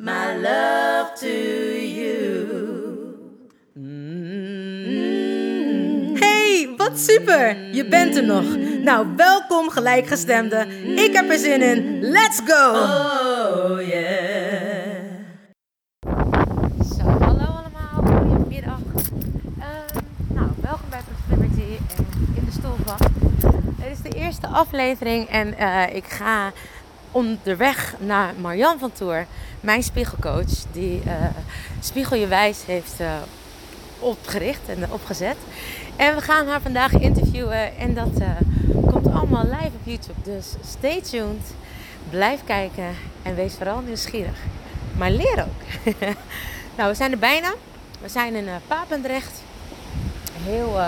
my love to you. Hey, wat super! Je bent er nog. Nou, welkom gelijkgestemde. Ik heb er zin in. Let's go! Oh yeah. Zo, hallo allemaal, goedemiddag. Ehm nou, welkom bij Prosperity en in de stoelbank. Dit is de eerste aflevering en eh, ik ga onderweg naar Marjan van Toer, mijn spiegelcoach, die eh, Spiegel Je Wijs heeft eh, opgericht en opgezet. En we gaan haar vandaag interviewen en dat eh, komt allemaal live op YouTube. Dus stay tuned, blijf kijken en wees vooral nieuwsgierig. Maar leer ook. nou, we zijn er bijna. We zijn in Papendrecht. Heel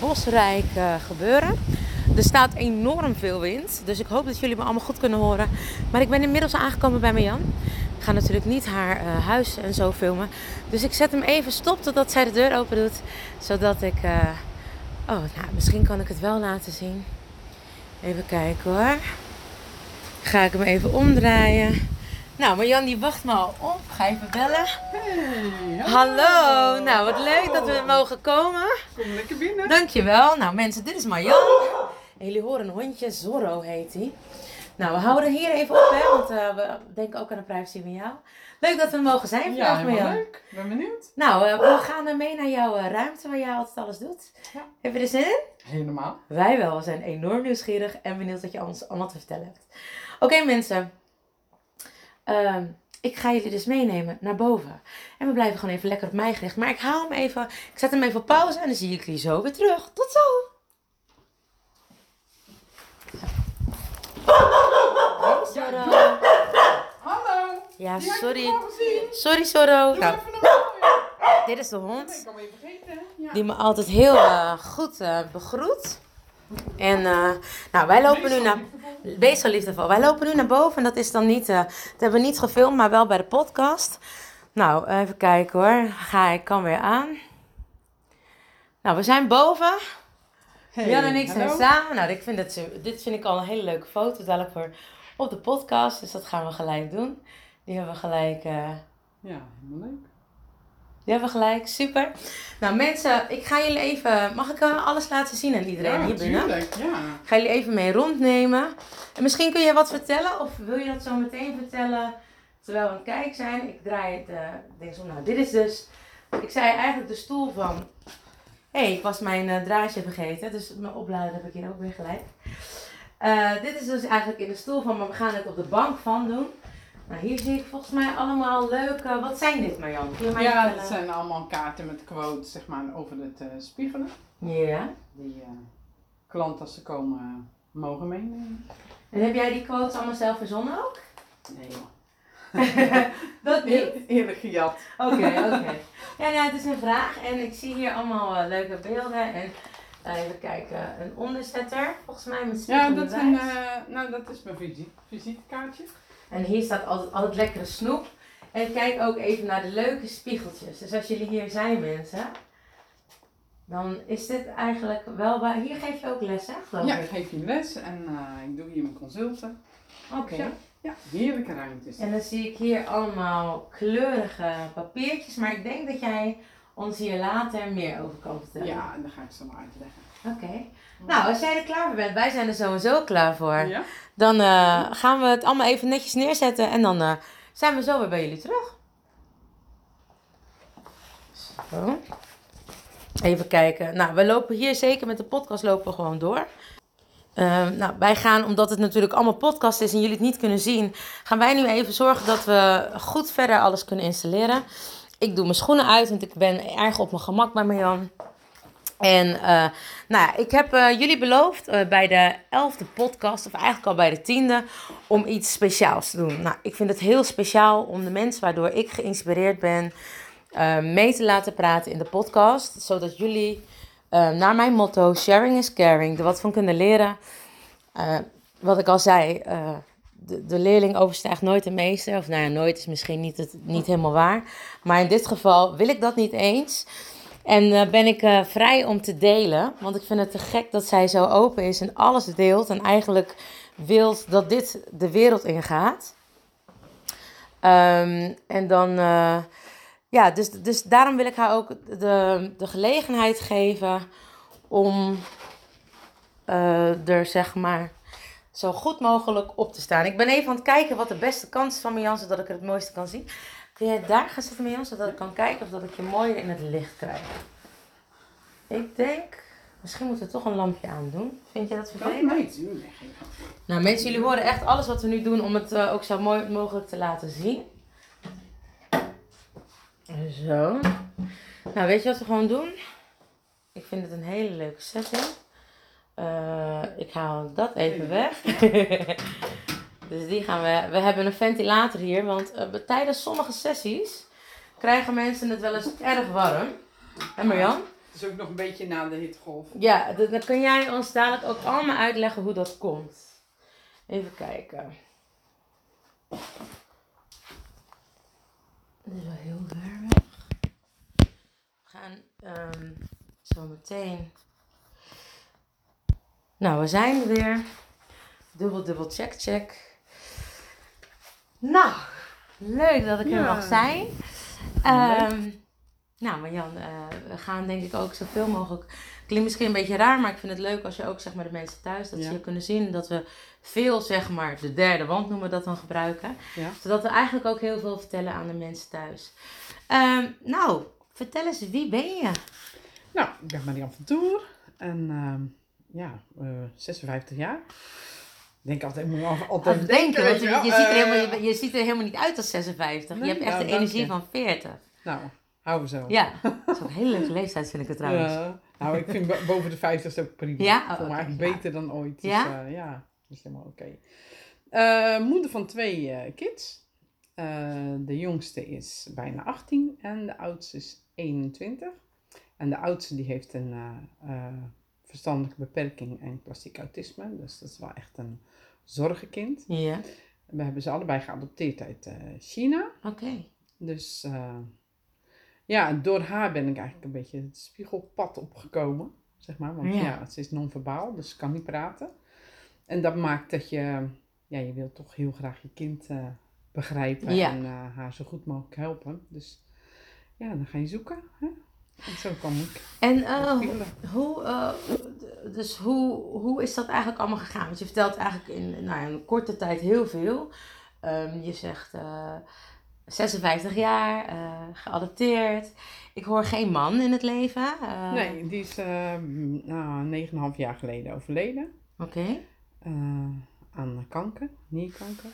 bosrijk gebeuren. Er staat enorm veel wind. Dus ik hoop dat jullie me allemaal goed kunnen horen. Maar ik ben inmiddels aangekomen bij Marjan. Ik ga natuurlijk niet haar eh, huis en zo filmen. Dus ik zet hem even stop totdat zij de deur open doet. Zodat ik... eh, Oh, nou, misschien kan ik het wel laten zien. Even kijken hoor. Ga ik hem even omdraaien. Nou, Marjan die wacht me al op. Ga even bellen. Hallo. Nou, wat leuk dat we mogen komen. Kom lekker binnen. Dankjewel. Nou mensen, dit is Marjan. En jullie horen een hondje, Zorro heet hij. Nou, we houden hier even op, hè, want eh, we denken ook aan de privacy van jou. Leuk dat we mogen zijn Ja, vandaag, helemaal Marjan. leuk. Ben benieuwd. Nou, eh, we gaan mee naar jouw eh, ruimte waar jij altijd alles doet. Ja. Heb je er zin in? Helemaal. Wij wel. We zijn enorm nieuwsgierig en benieuwd wat je ons allemaal te vertellen hebt. Oké mensen. Ehm, ik ga jullie dus meenemen naar boven. En we blijven gewoon even lekker op mij gericht. Maar ik hou hem even. Ik zet hem even op pauze en dan zie ik jullie zo weer terug. Tot zo. Sorro. Hallo. Ja, sorry. Sorry, Sorro. Doe Nou, dit is de hond. Die me altijd heel eh, goed eh, begroet. En eh, nou, wij lopen nu naar. Wees zo liefdevol. Wij lopen nu naar boven en dat is dan niet. dat hebben we niet gefilmd, maar wel bij de podcast. Nou, even kijken hoor. Ga ik kan weer aan. Nou, we zijn boven. Hey, Jan en ik zijn samen. Nou, ik vind het, zo- dit vind ik al een hele leuke foto. Dadelijk voor op de podcast. Dus dat gaan we gelijk doen. Die hebben we gelijk. eh, Ja, helemaal leuk. die hebben we gelijk. Super. Nou, mensen, ik ga jullie even. Mag ik eh, alles laten zien aan iedereen ja, hier binnen? tuurlijk. Ja. Ik ga jullie even mee rondnemen. En misschien kun je wat vertellen, of wil je dat zo meteen vertellen terwijl we aan het kijken zijn? Ik draai het, eh, denk zo, nou, dit is dus, ik zei eigenlijk de stoel van, hey, ik was mijn eh, draadje vergeten, dus mijn oplader heb ik hier ook weer gelijk. Eh, dit is dus eigenlijk in de stoel van, maar we gaan het op de bank van doen. Nou, hier zie ik volgens mij allemaal leuke, wat zijn dit Marjan? Ja, dat zijn allemaal kaarten met quotes zeg maar, over het eh, spiegelen. Ja. Die klanten als ze komen mogen meenemen. En heb jij die quotes allemaal zelf verzonnen ook? Nee joh. dat niet? Eer- Eerlijk gejat. Oké, oké. Ja, nou, het is een vraag en ik zie hier allemaal eh, leuke beelden. En eh, even kijken, een onderzetter, volgens mij met Ja, dat, zijn, eh, nou, dat is mijn visite, visitekaartje. En hier staat altijd, altijd lekkere snoep. En kijk ook even naar de leuke spiegeltjes. Dus als jullie hier zijn, mensen, dan is dit eigenlijk wel waar. Hier geef je ook les, hè? Geloof Ja, ik. geef je les en eh, ik doe hier mijn consulten. Oké. Ja. Ja, heerlijke ruimtes. En dan zie ik hier allemaal kleurige papiertjes. Maar ik denk dat jij ons hier later meer over kan vertellen. Ja, en dan ga ik ze maar uitleggen. Oké. Nou, als jij er klaar voor bent, wij zijn er sowieso klaar voor. Ja? Dan eh, gaan we het allemaal even netjes neerzetten en dan eh, zijn we zo weer bij jullie terug. Zo. Even kijken. Nou, we lopen hier zeker met de podcast lopen we gewoon door. Uh, nou, wij gaan, omdat het natuurlijk allemaal podcast is en jullie het niet kunnen zien, gaan wij nu even zorgen dat we goed verder alles kunnen installeren. Ik doe mijn schoenen uit, want ik ben erg op mijn gemak bij Marjan. En uh, nou ja, ik heb uh, jullie beloofd uh, bij de elfde podcast, of eigenlijk al bij de tiende, om iets speciaals te doen. Nou, ik vind het heel speciaal om de mensen waardoor ik geïnspireerd ben, mee te laten praten in de podcast. Zodat jullie naar mijn motto, sharing is caring, er wat van kunnen leren. wat ik al zei, de, de, leerling overstijgt nooit de meester. Of nou ja, nooit is misschien niet, het, niet helemaal waar. Maar in dit geval wil ik dat niet eens. En uh, ben ik vrij om te delen. Want ik vind het te gek dat zij zo open is en alles deelt. En eigenlijk wil dat dit de wereld ingaat. Um, en dan, ja, dus, dus daarom wil ik haar ook de, de gelegenheid geven om er zeg maar zo goed mogelijk op te staan. Ik ben even aan het kijken wat de beste kans is van Mian, zodat ik er het mooiste kan zien. Kun jij daar gaan zitten, Mian, zodat ik kan kijken of dat ik je mooier in het licht krijg? Ik denk, misschien moeten we toch een lampje aandoen. Vind je dat vervelend? Nee, tuurlijk. Nou mensen, jullie horen echt alles wat we nu doen om het uh, ook zo mooi mogelijk te laten zien. Zo. Nou, weet je wat we gewoon doen? Ik vind het een hele leuke setting. Uh, ik haal dat even weg. dus die gaan we. We hebben een ventilator hier, want uh, tijdens sommige sessies krijgen mensen het wel eens erg warm. En Marjan? Het is ook nog een beetje na de hittegolf. Ja, dan kun jij ons dadelijk ook allemaal uitleggen hoe dat komt. Even kijken. Dit is wel heel. We gaan um, zo meteen nou, we zijn er weer. Dubbel, dubbel, check, check. Nou, leuk dat ik ja. er mag zijn. Um, nou, maar Jan, uh, we gaan denk ik ook zoveel mogelijk. Klinkt misschien een beetje raar, maar ik vind het leuk als je ook zeg maar de mensen thuis dat ja. ze je kunnen zien. Dat we veel zeg maar de derde wand noemen we dat dan gebruiken. Ja. Zodat we eigenlijk ook heel veel vertellen aan de mensen thuis. Um, nou, vertel eens, wie ben je? Nou, ik ben Marian van Toer. En um, ja, uh, 56 jaar. Ik denk altijd, moet altijd, altijd denken. Want je, je, ziet er helemaal, je, je, ziet er helemaal niet uit als 56. Nee, je hebt echt nou, de energie je. van 40. Nou, hou we zo. Ja, dat is ook een hele leuke leeftijd vind ik het trouwens. Ja, nou, ik vind boven de 50 ook prima. Ja? Oh, Voor mij okay, beter dan ooit. Dus, ja? Uh, ja, dat is helemaal oké. Okay. Uh, moeder van twee uh, kids. de jongste is bijna 18 en de oudste is 21. En de oudste die heeft een verstandelijke beperking en klassiek autisme. Dus dat is wel echt een zorgenkind. Ja. We hebben ze allebei geadopteerd uit China. Oké. Okay. Dus ja, door haar ben ik eigenlijk een beetje het spiegelpad opgekomen. Zeg maar. Want ja, ja ze is non-verbaal, dus ze kan niet praten. En dat maakt dat je, ja, je wilt toch heel graag je kind begrijpen ja. en haar zo goed mogelijk helpen. Dus ja, dan ga je zoeken. Hè? En zo kwam ik. En uh, hoe, uh, dus hoe, hoe is dat eigenlijk allemaal gegaan? Want je vertelt eigenlijk in nou, een korte tijd heel veel. Um, je zegt uh, 56 jaar, geadopteerd. Ik hoor geen man in het leven. nee, die is nou, 9,5 jaar geleden overleden. Oké. Okay. aan kanker, nierkanker.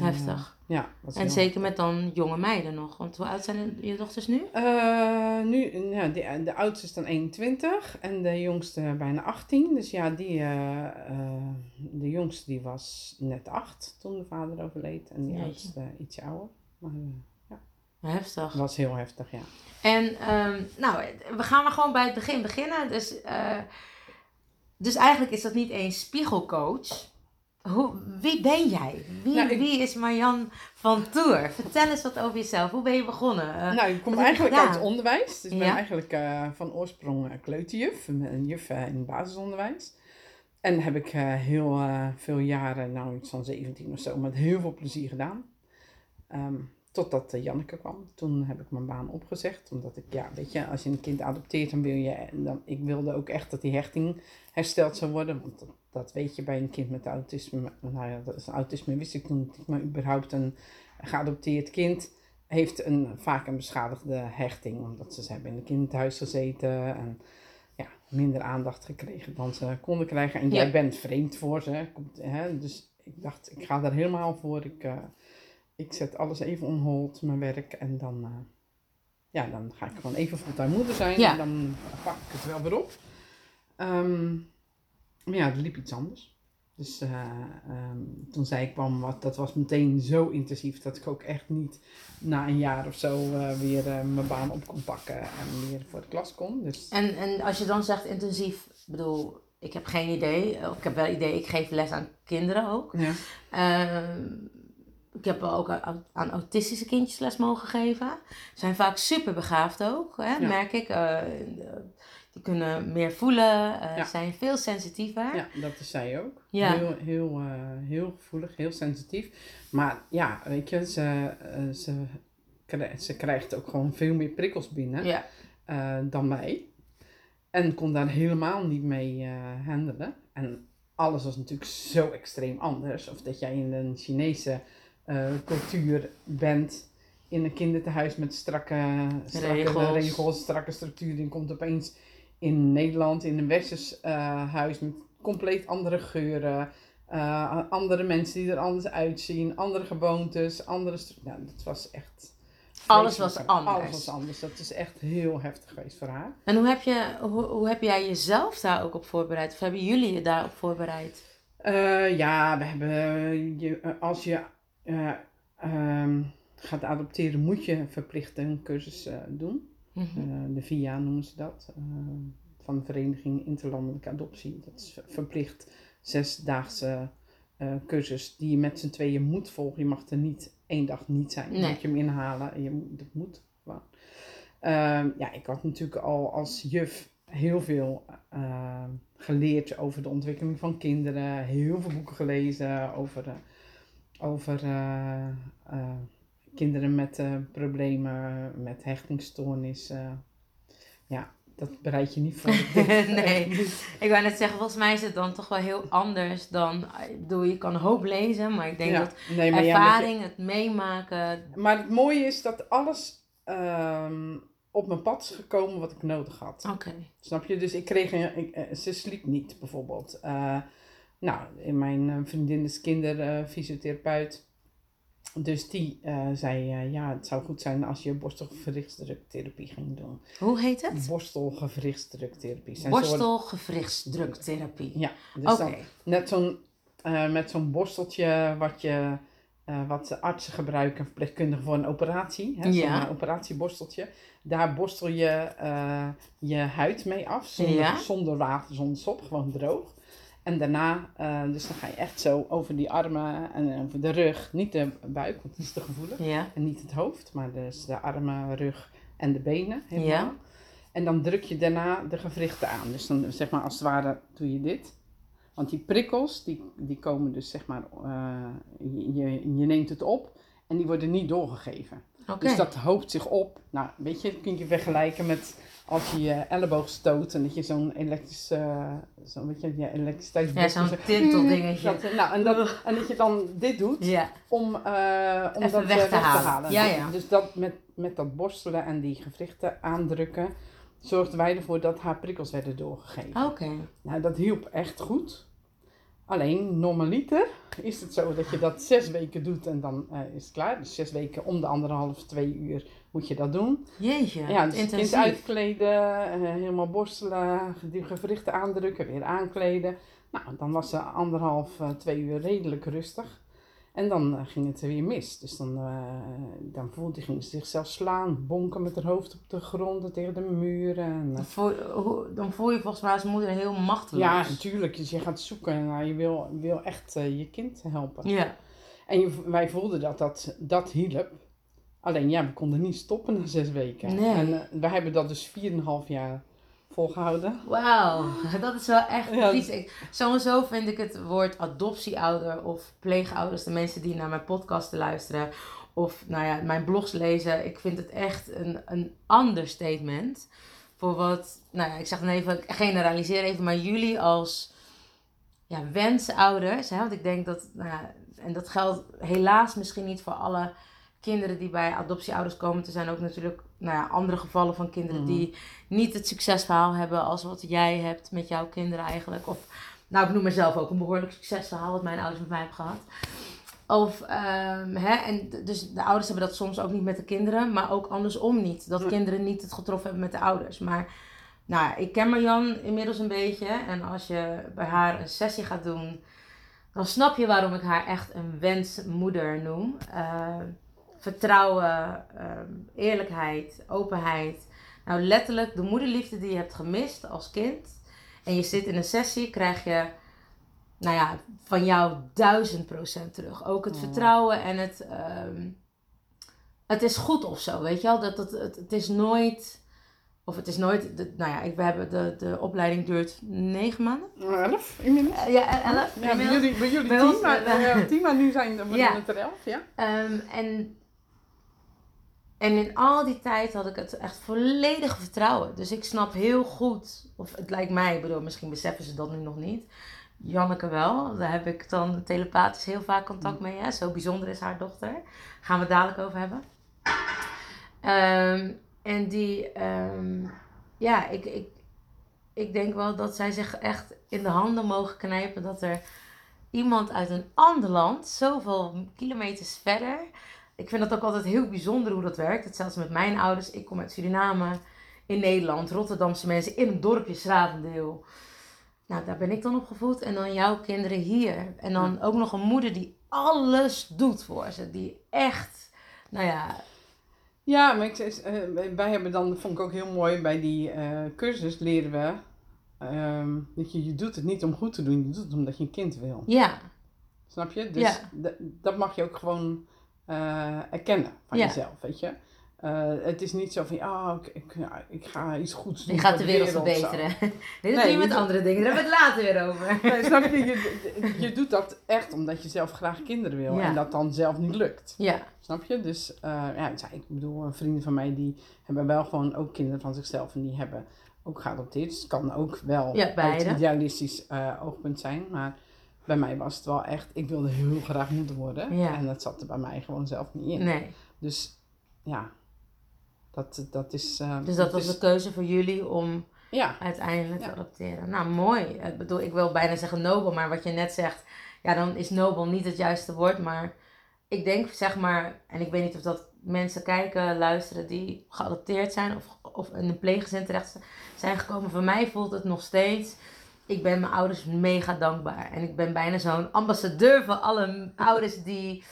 Heftig. Uh, ja. En zeker met dan jonge meiden nog. Want hoe oud zijn je dochters nu? Uh, nu ja, de, de oudste is dan 21 en de jongste bijna 18. Dus ja, die, uh, de jongste die was net 8 toen de vader overleed. En die oudste iets ouder. Maar ja. Heftig. Dat was heel heftig, ja. En um, nou, we gaan maar gewoon bij het begin beginnen. Dus, dus eigenlijk is dat niet eens spiegelcoach. Hoe, wie ben jij? Wie, nou, ik, wie is Marjan van Toer? Vertel eens wat over jezelf. Hoe ben je begonnen? Uh, nou, ik kom eigenlijk uit het onderwijs. Dus ik ben eigenlijk uh, van oorsprong uh, kleuterjuf. Een juf in het basisonderwijs. En heb ik heel veel jaren, nou iets van 17 of zo, met heel veel plezier gedaan. Um, totdat Janneke kwam. Toen heb ik mijn baan opgezegd. Omdat ik, ja, weet je, als je een kind adopteert, dan wil je... Dan, ik wilde ook echt dat die hechting hersteld zou worden. Want dat, dat weet je bij een kind met autisme. Nou ja, dat is autisme wist ik toen niet. Maar überhaupt een geadopteerd kind heeft een, vaak een beschadigde hechting, omdat ze, ze hebben in een kinderthuis gezeten en ja, minder aandacht gekregen dan ze konden krijgen. En jij Ja. bent vreemd voor ze, komt, hè, dus ik dacht, ik ga daar helemaal voor. Ik, eh, ik zet alles even on hold, mijn werk, en dan, eh, ja, dan ga ik gewoon even fulltime moeder zijn Ja. en dan pak ik het wel weer op. Ehm, maar ja, er liep iets anders. Dus eh, ehm, toen zij kwam, wat, dat was meteen zo intensief dat ik ook echt niet na een jaar of zo eh, weer eh, mijn baan op kon pakken en weer voor de klas kon. Dus En, en als je dan zegt intensief, bedoel, ik heb geen idee. Of ik heb wel idee, ik geef les aan kinderen ook. ja, Ehm, ik heb wel ook aan, aan autistische kindjes les mogen geven. Zijn vaak super begaafd ook, hè, Ja. merk ik. Die kunnen meer voelen, Ja. zijn veel sensitiever. ja, dat is zij ook. Ja. Heel, heel, eh, heel gevoelig, heel sensitief. Maar ja, weet je, ze, eh, ze, ze krijgt ook gewoon veel meer prikkels binnen. Ja. dan mij. En kon daar helemaal niet mee handelen. En alles was natuurlijk zo extreem anders. Of dat jij in een Chinese cultuur bent. In een kinderthuis met strakke, strakke Regels. regels. strakke structuur. En komt opeens in Nederland in een westers eh, huis met compleet andere geuren. eh, andere mensen die er anders uitzien. Andere gewoontes. Andere nou, dat was echt... Alles was anders. Alles was anders. Dat is echt heel heftig geweest voor haar. En hoe heb, je, hoe, hoe heb jij jezelf daar ook op voorbereid? Of hebben jullie je daarop voorbereid? Eh, ja, we hebben, je, als je eh, ehm, gaat adopteren, moet je verplicht een cursus doen. Mhm. Eh, de VIA noemen ze dat. eh, van de Vereniging Interlandelijke Adoptie. Dat is verplicht zesdaagse eh cursus die je met z'n tweeën moet volgen. Je mag er niet één dag niet zijn. Nee. moet je hem inhalen. Je, moet- dat moet gewoon. Ehm, ja, ik had natuurlijk al als juf heel veel geleerd over de ontwikkeling van kinderen. Heel veel boeken gelezen over, over kinderen met eh, problemen, met hechtingstoornissen. Ja, dat bereid je niet voor. Ik Nee. Ik wou net zeggen, volgens mij is het dan toch wel heel anders dan... Ik bedoel, je kan een hoop lezen, maar ik denk Ja, dat nee, maar ja, met je- ervaring, het meemaken... Maar het mooie is dat alles ehm, op mijn pad is gekomen wat ik nodig had. Oké. Snap je? Dus ik kreeg een, ik, eh, ze sliep niet bijvoorbeeld. Eh, nou, in mijn eh, vriendin is kinderfysiotherapeut. Dus die eh, zei, eh, ja, het zou goed zijn als je borstelgewrichtsdruktherapie ging doen. Hoe heet het? Borstelgewrichtsdruktherapie. Borstelgewrichtsdruktherapie. Ja, dus dan net zo'n, eh, met zo'n borsteltje wat je... wat de artsen gebruiken, verpleegkundigen voor een operatie. Hè, Ja. Zo'n operatieborsteltje. Daar borstel je je huid mee af. Zonder, Ja. zonder water, zonder sop. Gewoon droog. En daarna, eh, dus dan ga je echt zo over die armen en over de rug. Niet de buik, want die is te gevoelig. Ja. En niet het hoofd, maar dus de armen, rug en de benen. Helemaal. Ja. En dan druk je daarna de gewrichten aan. Dus dan zeg maar als het ware doe je dit. Want die prikkels, die, die komen dus zeg maar, eh, je, je, neemt het op en die worden niet doorgegeven. Dus dat hoopt zich op. Nou, weet je, dat kun je vergelijken met als je je elleboog stoot en dat je zo'n elektrisch, eh zo'n weet je, ja, elektriciteitsblok... Ja, zo'n zo- tinteldingetje. Dat, nou, en, dat, en dat je dan dit doet Ja. om, eh, om Even dat weg eh, te halen. Ja, ja. Dus dat met, met dat borstelen en die gewrichten aandrukken, zorgden wij ervoor dat haar prikkels werden doorgegeven. Oké. Nou, dat hielp echt goed. Alleen, normaliter is het zo dat je dat zes weken doet en dan is het klaar. Dus zes weken om de anderhalf, twee uur moet je dat doen. Jeetje, Ja, dus kind uitkleden, eh, helemaal borstelen, die gewrichten aandrukken, weer aankleden. Nou, dan was ze anderhalf, eh, twee uur redelijk rustig. En dan eh, ging het weer mis. Dus dan, dan voelde, ging ze zichzelf slaan, bonken met haar hoofd op de grond en tegen de muren. En, Dan voel, je- hoe- dan voel je volgens mij als moeder heel machteloos. ja, natuurlijk. Dus je gaat zoeken naar, je wil, wil echt je kind helpen. Ja. En je, wij voelden dat dat, dat hielp. Alleen ja, we konden niet stoppen na zes weken. Nee. En eh, we hebben dat dus 4,5 jaar volgehouden. Wauw, dat is wel echt Ja. Ik, sowieso vind ik het woord adoptieouder of pleegouders, de mensen die naar mijn podcasten luisteren of nou ja, mijn blogs lezen, ik vind het echt een, een understatement voor wat, nou ja, ik zeg dan even, ik generaliseer even, maar jullie als ja, wensouders, hè, want ik denk dat, nou ja, en dat geldt helaas misschien niet voor alle kinderen die bij adoptieouders komen. Er zijn ook natuurlijk nou ja, andere gevallen van kinderen die niet het succesverhaal hebben als wat jij hebt met jouw kinderen eigenlijk. Of, nou, ik noem mezelf ook een behoorlijk succesverhaal wat mijn ouders met mij hebben gehad. Of, ehm, hè, en dus de ouders hebben dat soms ook niet met de kinderen, maar ook andersom niet. Dat kinderen niet het getroffen hebben met de ouders. Maar nou, ja, ik ken Marjan inmiddels een beetje. En als je bij haar een sessie gaat doen, dan snap je waarom ik haar echt een wensmoeder noem. Eh, vertrouwen, ehm, eerlijkheid, openheid. Nou, letterlijk de moederliefde die je hebt gemist als kind. En je zit in een sessie, krijg je, nou ja, van jou duizend procent terug. Ook het Ja. vertrouwen en het, ehm, het is goed of zo, weet je wel. Dat, dat, het, het is nooit, of het is nooit, de- nou ja, ik, we hebben de, de opleiding duurt negen maanden. Elf inmiddels. Eh, ja, elf. Ja, bij jullie, bij jullie Bij tien, ons, maar, eh, ja, tien, maar nu zijn we Ja. het er elf, ja? Ehm, en, en in al die tijd had ik het echt volledig vertrouwen. Dus ik snap heel goed, of het lijkt mij, ik bedoel, misschien beseffen ze dat nu nog niet. Janneke wel, daar heb ik dan telepathisch heel vaak contact mee. Hè? Zo bijzonder is haar dochter. Gaan we het dadelijk over hebben. Ehm, en die, ehm, ja, ik, ik, ik denk wel dat zij zich echt in de handen mogen knijpen dat er iemand uit een ander land, zoveel kilometers verder. Ik vind dat ook altijd heel bijzonder hoe dat werkt. Hetzelfde met mijn ouders. Ik kom uit Suriname, in Nederland, Rotterdamse mensen, in een dorpje Schravendeel. Nou, daar ben ik dan opgevoed. En dan jouw kinderen hier. En dan ook nog een moeder die alles doet voor ze. Die echt, nou ja, Ja, maar ik, eh, wij hebben dan, vond ik ook heel mooi, bij die eh, cursus leren we ehm, dat je, je doet het niet om goed te doen, je doet het omdat je een kind wil. ja, Snap je? Dus Ja. dat mag je ook gewoon eh, erkennen van Ja. jezelf, weet je. Eh, het is niet zo van, oh, ik, ik, ja, ik ga iets goeds doen je gaat de wereld verbeteren. Nee, dat Nee, doe je je met doet- andere dingen. Daar hebben we het later weer over. Nee, snap je? je? Je doet dat echt omdat je zelf graag kinderen wil Ja. en dat dan zelf niet lukt. Ja, Snap je? Dus eh, ja, ik zei- ik bedoel, vrienden van mij die hebben wel gewoon ook kinderen van zichzelf en die hebben ook geadopteerd. Dus het kan ook wel Ja, beide. idealistisch oogpunt zijn. Maar bij mij was het wel echt, ik wilde heel graag moeder worden. Ja. En dat zat er bij mij gewoon zelf niet in. nee. Dus ja, dat, dat is... eh, Dus dat was is- de keuze voor jullie om Ja, uiteindelijk te adopteren. Nou, mooi. Ik bedoel, ik wil bijna zeggen nobel, maar wat je net zegt, ja, dan is nobel niet het juiste woord. Maar ik denk, zeg maar, en ik weet niet of dat mensen kijken, luisteren die geadopteerd zijn of, of in een pleeggezin terecht zijn gekomen. Voor mij voelt het nog steeds, ik ben mijn ouders mega dankbaar. En ik ben bijna zo'n ambassadeur voor alle ouders die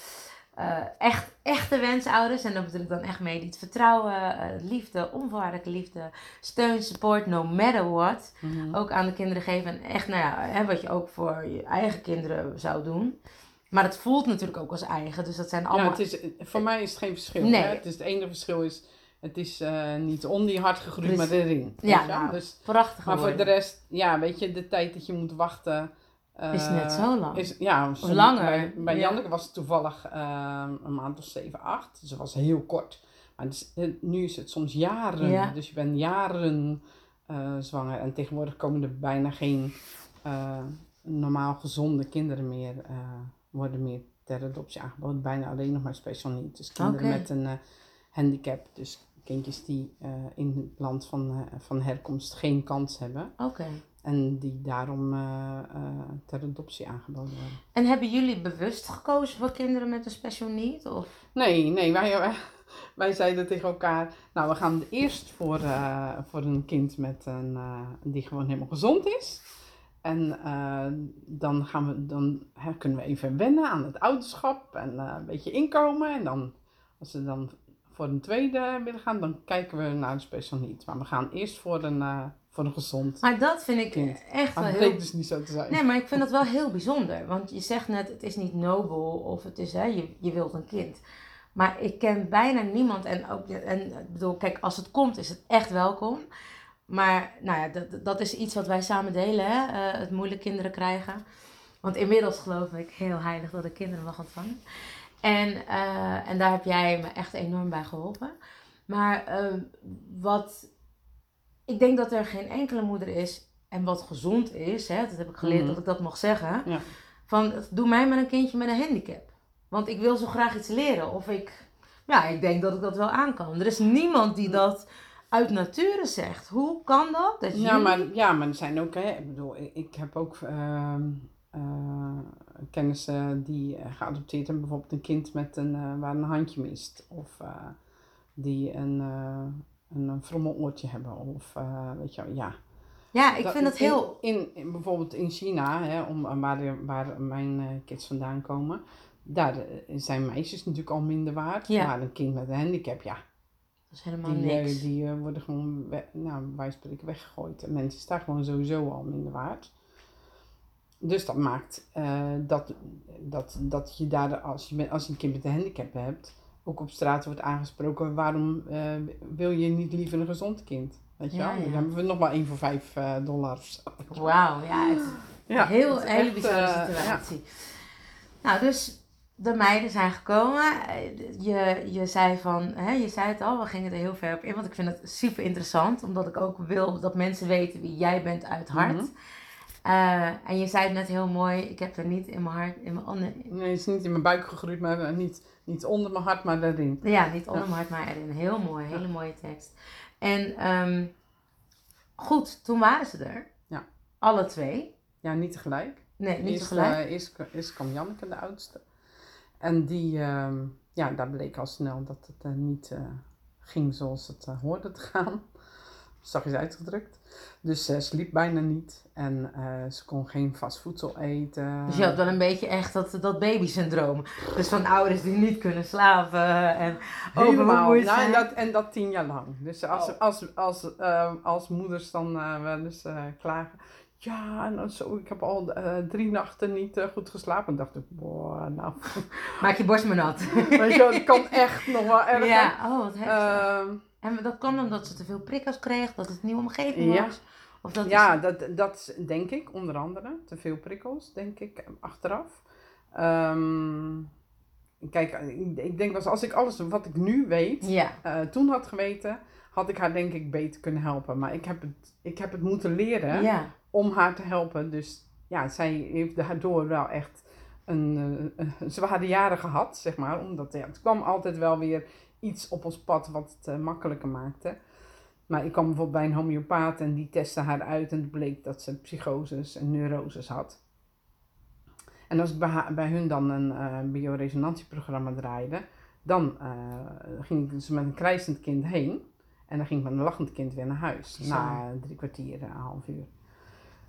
eh, echt, echte wensouders. En daar bedoel ik dan echt mee die het vertrouwen, eh, liefde, onvoorwaardelijke liefde, steun, support, no matter what. Mhm. Ook aan de kinderen geven. En echt, nou ja, hè, wat je ook voor je eigen kinderen zou doen. Maar het voelt natuurlijk ook als eigen. Dus dat zijn allemaal... ja het is, voor mij is het geen verschil. Nee. Hè? Het, is, het enige verschil is, het is eh, niet om die hart gegroeid, maar erin. Ja, nou, dus, prachtig Maar voor de rest, ja, weet je, de tijd dat je moet wachten. eh, Is net zo lang. Is, ja, soms- langer. Bij, bij Ja. Janneke was het toevallig eh, een maand of 7, 8. Dus het was heel kort. Maar het is- nu is het soms jaren. Ja. Dus je bent jaren zwanger. En tegenwoordig komen er bijna geen normaal gezonde kinderen meer. worden meer ter adoptie aangeboden. Bijna alleen nog maar special niet. Dus kinderen met een handicap. Dus kindjes die eh, in het land van, eh, van herkomst geen kans hebben. Oké. En die daarom eh, ter adoptie aangeboden worden. En hebben jullie bewust gekozen voor kinderen met een special need? Of? Nee, nee, wij, wij, wij zeiden tegen elkaar, nou we gaan eerst voor, voor een kind met een, die gewoon helemaal gezond is. En dan, gaan we, dan hè, kunnen we even wennen aan het ouderschap en een beetje inkomen. En dan, als ze dan voor een tweede willen gaan, dan kijken we naar een special niet. Maar we gaan eerst voor een, eh, voor een gezond. Maar dat vind ik Kind. echt wel Maar dat heel... bleek dus niet zo te zijn. Nee, maar ik vind dat wel heel bijzonder. Want je zegt net, het is niet nobel of het is, hè, je, je wilt een kind. Maar ik ken bijna niemand. En, ook, en ik bedoel, kijk, als het komt, is het echt welkom. Maar nou ja, dat, dat is iets wat wij samen delen, hè? eh, het moeilijk kinderen krijgen. Want inmiddels geloof ik heel heilig dat ik kinderen mag ontvangen. En, eh, en daar heb jij me echt enorm bij geholpen. Maar eh, wat, ik denk dat er geen enkele moeder is en wat gezond is, hè, dat heb ik geleerd Mhm. dat ik dat mag zeggen. Ja. Van doe mij maar een kindje met een handicap. Want ik wil zo graag iets leren. Of ik Ja, ik denk dat ik dat wel aan kan. Er is niemand die dat uit nature zegt. Hoe kan dat? dat Ja, jullie- maar, ja, maar er zijn ook, hè, ik bedoel, ik, ik heb ook ehm eh, kennissen die eh, geadopteerd hebben, bijvoorbeeld een kind met een, eh, waar een handje mist. Of die een, een, een frommeloortje hebben. Of weet je wel, ja. Ja, ik vind in- heel... In, in, bijvoorbeeld in China, hè, om, waar, waar mijn kids vandaan komen, daar zijn meisjes natuurlijk al minder waard. Ja. Maar een kind met een handicap, ja, Dat is helemaal die, niks. die worden gewoon, nou, wij spreken weggegooid. En mensen staan gewoon sowieso al minder waard. Dus dat maakt eh, dat, dat, dat je daar, als je, als je een kind met een handicap hebt, ook op straat wordt aangesproken, waarom eh, wil je niet liever een gezond kind? Weet je Ja, wel? ja. Dan hebben we nog maar één voor vijf eh, dollar of zo. Wauw, ja, het Ja, heel, het hele bizarre situatie. Nou, dus de meiden zijn gekomen. Je, je zei van, hè, je zei het al, we gingen er heel ver op in, want ik vind het super interessant, omdat ik ook wil dat mensen weten wie jij bent uit hart. Mhm. Eh, en je zei het net heel mooi, ik heb er niet in mijn hart, in mijn andere, Nee, het is niet in mijn buik gegroeid, maar eh, niet, niet onder mijn hart, maar daarin. ja, niet onder mijn hart, maar erin. Heel mooi, hele mooie tekst. En ehm, goed, toen waren ze er. Ja. Alle twee. Ja, niet tegelijk. Nee, niet eerst, tegelijk. eh, eerst, eerst kwam Janneke, de oudste. En die, ehm, ja, daar bleek al snel dat het niet ging zoals het hoorde te gaan. Zachtjes uitgedrukt. Dus ze sliep bijna niet. En eh, ze kon geen vast voedsel eten. Dus je had wel een beetje echt dat, dat babysyndroom. Dus van ouders die niet kunnen slapen en Helemaal. Nou, en, dat, en dat tien jaar lang. Dus als, Oh. als, als, eh, als moeders dan eh, wel eens klagen. Ja, en zo, ik heb al drie nachten niet goed geslapen. dacht ik, boah, nou. Maak je borst maar nat. Weet je wel, het kan echt nog wel erger. ja, oh wat heftig. En dat kwam omdat ze te veel prikkels kreeg, dat het een nieuwe omgeving was? Of dat ja, is- dat, dat denk ik, onder andere. Te veel prikkels, denk ik, achteraf. Ehm, kijk, ik, denk eens, als ik alles wat ik nu weet, ja. eh, toen had geweten, had ik haar denk ik beter kunnen helpen. Maar ik heb het, ik heb het moeten leren ja. om haar te helpen. Dus ja, zij heeft daardoor wel echt een, eh, een zware jaren gehad, zeg maar. Omdat ja, het kwam altijd wel weer iets op ons pad wat het eh, makkelijker maakte. Maar ik kwam bijvoorbeeld bij een homeopaat en die testte haar uit en het bleek dat ze psychoses en neuroses had. En als ik bij, haar- bij hun dan een eh bioresonantieprogramma draaide, dan eh, ging ik dus met een krijzend kind heen. En dan ging ik met een lachend kind weer naar huis. Zo. Na drie kwartier, een half uur.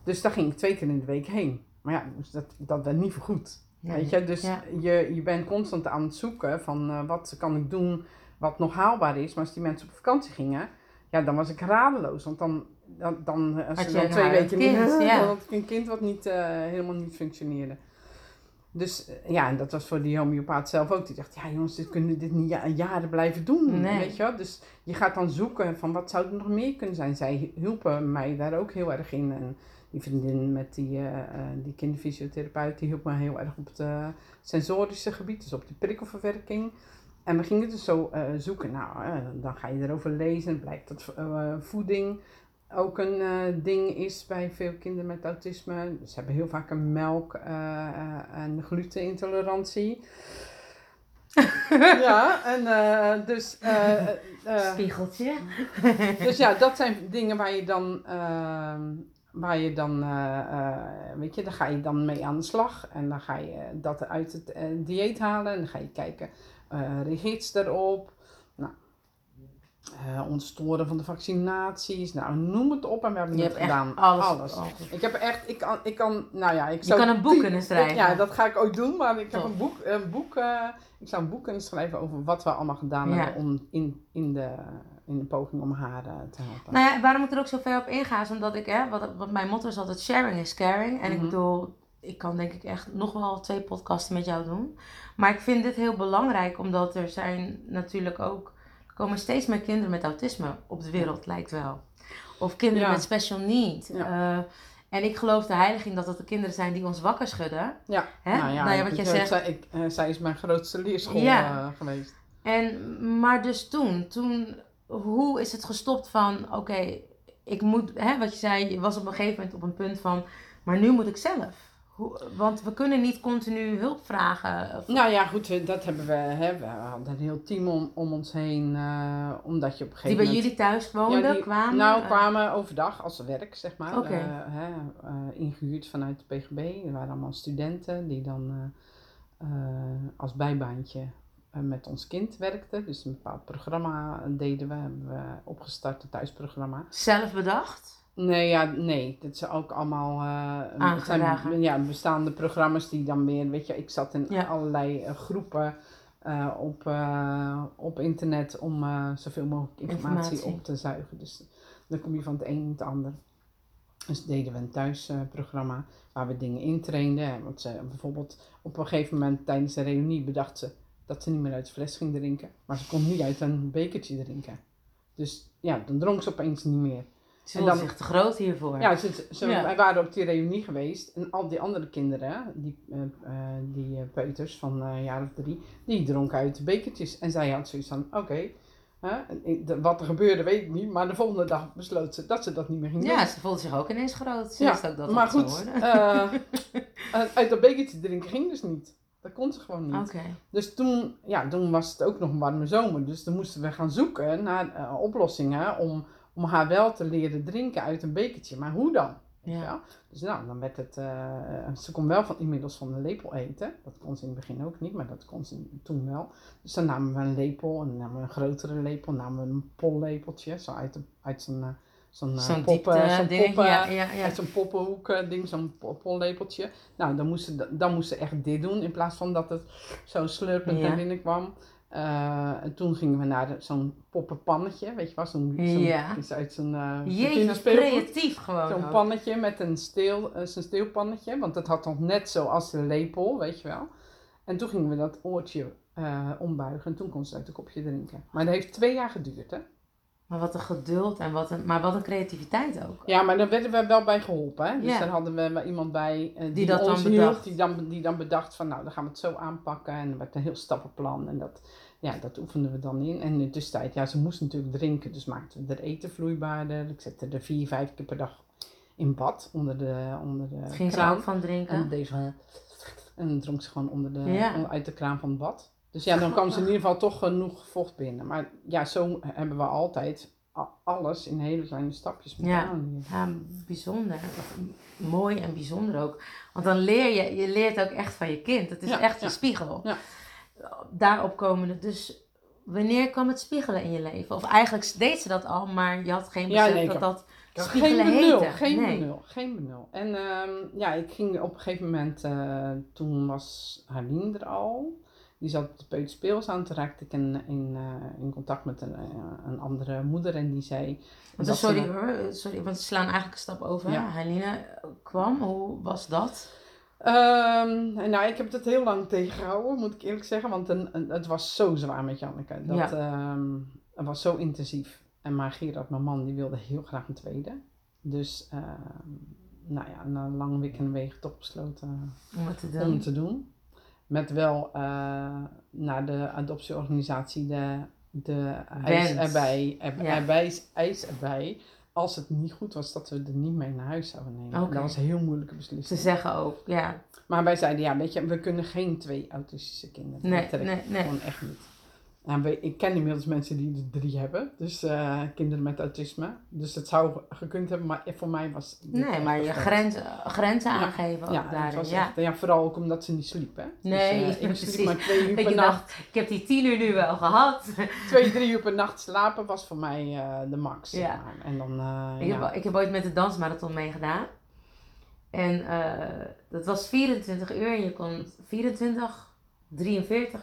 Dus daar ging ik twee keer in de week heen. Maar ja, dus dat, dat werd niet vergoed. Ja, Weet je, dus ja. je, je bent constant aan het zoeken van wat kan ik doen wat nog haalbaar is. Maar als die mensen op vakantie gingen, ja, dan was ik radeloos. Want dan, dan, dan als Had ze je dan twee weken niet, kind, ja. dan had ik een kind wat niet, eh, helemaal niet functioneerde. Dus eh, ja, en dat was voor die homeopaat zelf ook. Die dacht, ja jongens, dit kunnen dit niet ja- jaren blijven doen. Nee. Weet je wel? Dus je gaat dan zoeken van wat zou er nog meer kunnen zijn. Zij hielpen mij daar ook heel erg in. En die vriendin met die, eh, eh, die kinderfysiotherapeut, die hielp me heel erg op het eh, sensorische gebied. Dus op die prikkelverwerking. En we gingen dus zo eh, zoeken. Nou, eh, dan ga je erover lezen. Blijkt dat eh, voeding ook een ding is bij veel kinderen met autisme. Ze hebben heel vaak een melk- en glutenintolerantie. ja, en dus, Spiegeltje. dus ja, dat zijn dingen waar je dan, ehm, waar je dan weet je, daar ga je dan mee aan de slag. En dan ga je dat uit het dieet halen. En dan ga je kijken, eh reageert ze daarop? Nou, eh, ontstoren van de vaccinaties. Nou, noem het op en we hebben Je het hebt echt gedaan. alles. Ik heb echt, ik kan, ik kan, nou ja, ik Je zou... kan een boek kunnen schrijven. Ja, dat ga ik ook doen, maar ik heb een boek, een boek eh, ik zou een boek kunnen schrijven over wat we allemaal gedaan Ja. hebben om in, in, de, in de poging om haar eh, te helpen. Nou ja, waarom ik er ook zo ver op inga, is omdat ik, hè, wat, wat mijn motto is altijd sharing is caring. En ik Mhm. bedoel, ik kan denk ik echt nog wel twee podcasten met jou doen. Maar ik vind dit heel belangrijk, omdat er zijn natuurlijk ook, er komen steeds meer kinderen met autisme op de wereld, lijkt wel. Of kinderen Ja. met special need. Ja. Eh, en ik geloof de heilig in dat het de kinderen zijn die ons wakker schudden. Ja, Hè? nou ja, Nou ja, wat jij zegt. Zij, ik, eh, zij is mijn grootste leerschool eh, geweest. En, maar dus toen, toen, hoe is het gestopt van, oké, ik moet, hè, wat je zei, je was op een gegeven moment op een punt van, maar nu moet ik zelf. Want we kunnen niet continu hulp vragen. Of... Nou ja, goed, dat hebben we. Hè, we hadden een heel team om, om ons heen. Uh, omdat je op een gegeven die bij jullie thuis woonden, kwamen? Nou, uh, kwamen overdag als werk, zeg maar. Okay. Uh, hè, ingehuurd vanuit de PGB. Er waren allemaal studenten die dan als bijbaantje met ons kind werkten. Dus een bepaald programma deden we. Hebben we opgestart, het thuisprogramma. Zelf bedacht? Nee, ja, nee. Dat zijn ook allemaal uh, zijn, ja, bestaande programma's die dan meer, weet je, ik zat in allerlei uh, groepen uh, op, op internet om zoveel mogelijk informatie, informatie, op te zuigen. Dus dan kom je van het een in het ander. Dus deden we een thuisprogramma waar we dingen intrainden. Want ze bijvoorbeeld op een gegeven moment tijdens de reunie bedacht ze dat ze niet meer uit de fles ging drinken. Maar ze kon niet uit een bekertje drinken. Dus ja, dan dronk ze opeens niet meer. Ze voelde zich te groot hiervoor. Ja, ze, ze, wij waren op die reunie geweest. En al die andere kinderen, die, uh, die uh, peuters van een jaar of drie, die dronken uit bekertjes. En zij had zoiets van, oké, wat er gebeurde weet ik niet. Maar de volgende dag besloot ze dat ze dat niet meer ging doen. Ja, ze voelde zich ook ineens groot. Ze ja, wist ook dat maar goed, uit dat bekertje drinken ging dus niet. Dat kon ze gewoon niet. Okay. Dus toen, ja, toen was het ook nog een warme zomer. Dus toen moesten we gaan zoeken naar oplossingen om om haar wel te leren drinken uit een bekertje. Maar hoe dan? Ja. Dus nou, dan werd het, uh, ze kon wel van, inmiddels van de lepel eten. Dat kon ze in het begin ook niet, maar dat kon ze toen wel. Dus dan namen we een lepel en dan namen we een grotere lepel, namen we een pollepeltje, zo uit, de, uit zo'n uh, zo'n uh, poppen, zo'n poppen, ja, ja, ja. zo'n poppenhoek ding, zo'n pollepeltje. Nou, dan moest, ze, dan moest ze echt dit doen in plaats van dat het zo slurpend naar binnen kwam. Uh, en toen gingen we naar zo'n poppenpannetje, weet je wel, zo'n ja. zo, uit zo'n uh, Jeetje, creatief gewoon Zo'n pannetje met een steel, uh, zo'n steelpannetje, want dat had nog net zo als de lepel, weet je wel. En toen gingen we dat oortje ombuigen en toen kon ze uit het kopje drinken. Maar dat heeft twee jaar geduurd, hè. Maar wat een geduld en wat een, maar wat een creativiteit ook. Ja, maar daar werden we wel bij geholpen. Hè? Dus ja. daar hadden we iemand bij die, die dat dan bedacht. die, dan, die dan bedacht van nou, dan gaan we het zo aanpakken. En er werd een heel stappenplan. En dat, ja, dat oefenden we dan in. En in de tussentijd, ja, ze moest natuurlijk drinken. Dus maakten we er eten vloeibaarder. Ik zette er vier, vijf keer per dag in bad. Onder de, onder de Ging kraan. ze ook van drinken? En, deze, en dan dronk ze gewoon onder de, onder, uit de kraan van het bad. Dus ja, dan kwam ze in ieder geval toch genoeg vocht binnen. Maar ja, zo hebben we altijd alles in hele kleine stapjes ja, ja, bijzonder. Mooi en bijzonder ook. Want dan leer je, je leert ook echt van je kind. Het is echt je spiegel. Ja. Daarop komende. Dus wanneer kwam het spiegelen in je leven? Of eigenlijk deed ze dat al, maar je had geen besef dat dat spiegelen geen benul, heette. Geen nee. benul, geen benul. En um, ja, ik ging op een gegeven moment, uh, toen was Harleen er al. Die zat op de peuterspeels aan. Toen raakte ik in, in, uh, in contact met een, uh, een andere moeder en die zei... Want, sorry hoor, sorry, want ze slaan eigenlijk een stap over. Ja. Helene kwam, hoe was dat? Um, nou, ik heb het heel lang tegengehouden, moet ik eerlijk zeggen. Want een, een, het was zo zwaar met Janneke. Dat, ja. um, het was zo intensief. En maar Gerard, mijn man, die wilde heel graag een tweede. Dus, uh, nou ja, na lang wik en wegen toch besloten om het te doen. Om het te doen. Met wel uh, naar de adoptieorganisatie de, de eis erbij, er, ja. erbij, eis erbij. Als het niet goed was, dat we er niet mee naar huis zouden nemen. Okay. Dat was een heel moeilijke beslissing. Ze zeggen ook, ja. Maar wij zeiden, ja, weet je, we kunnen geen twee autistische kinderen nee, nee, nee. Gewoon echt niet. Nou, ik ken inmiddels mensen die er drie hebben, dus uh, kinderen met autisme. Dus het zou gekund hebben, maar voor mij was Nee, maar je grenzen, grenzen ja. aangeven ja, daarin. Was ja. Echt, ja, vooral ook omdat ze niet sliepen. Nee, dus, uh, ik sliep maar twee uur per nacht. ik heb die tien uur nu wel gehad. twee, drie uur per nacht slapen was voor mij uh, de max. Ja. Maar. En dan, ik, heb, ik heb ooit met de dansmarathon meegedaan. En dat was 24 uur en je kon 24, 43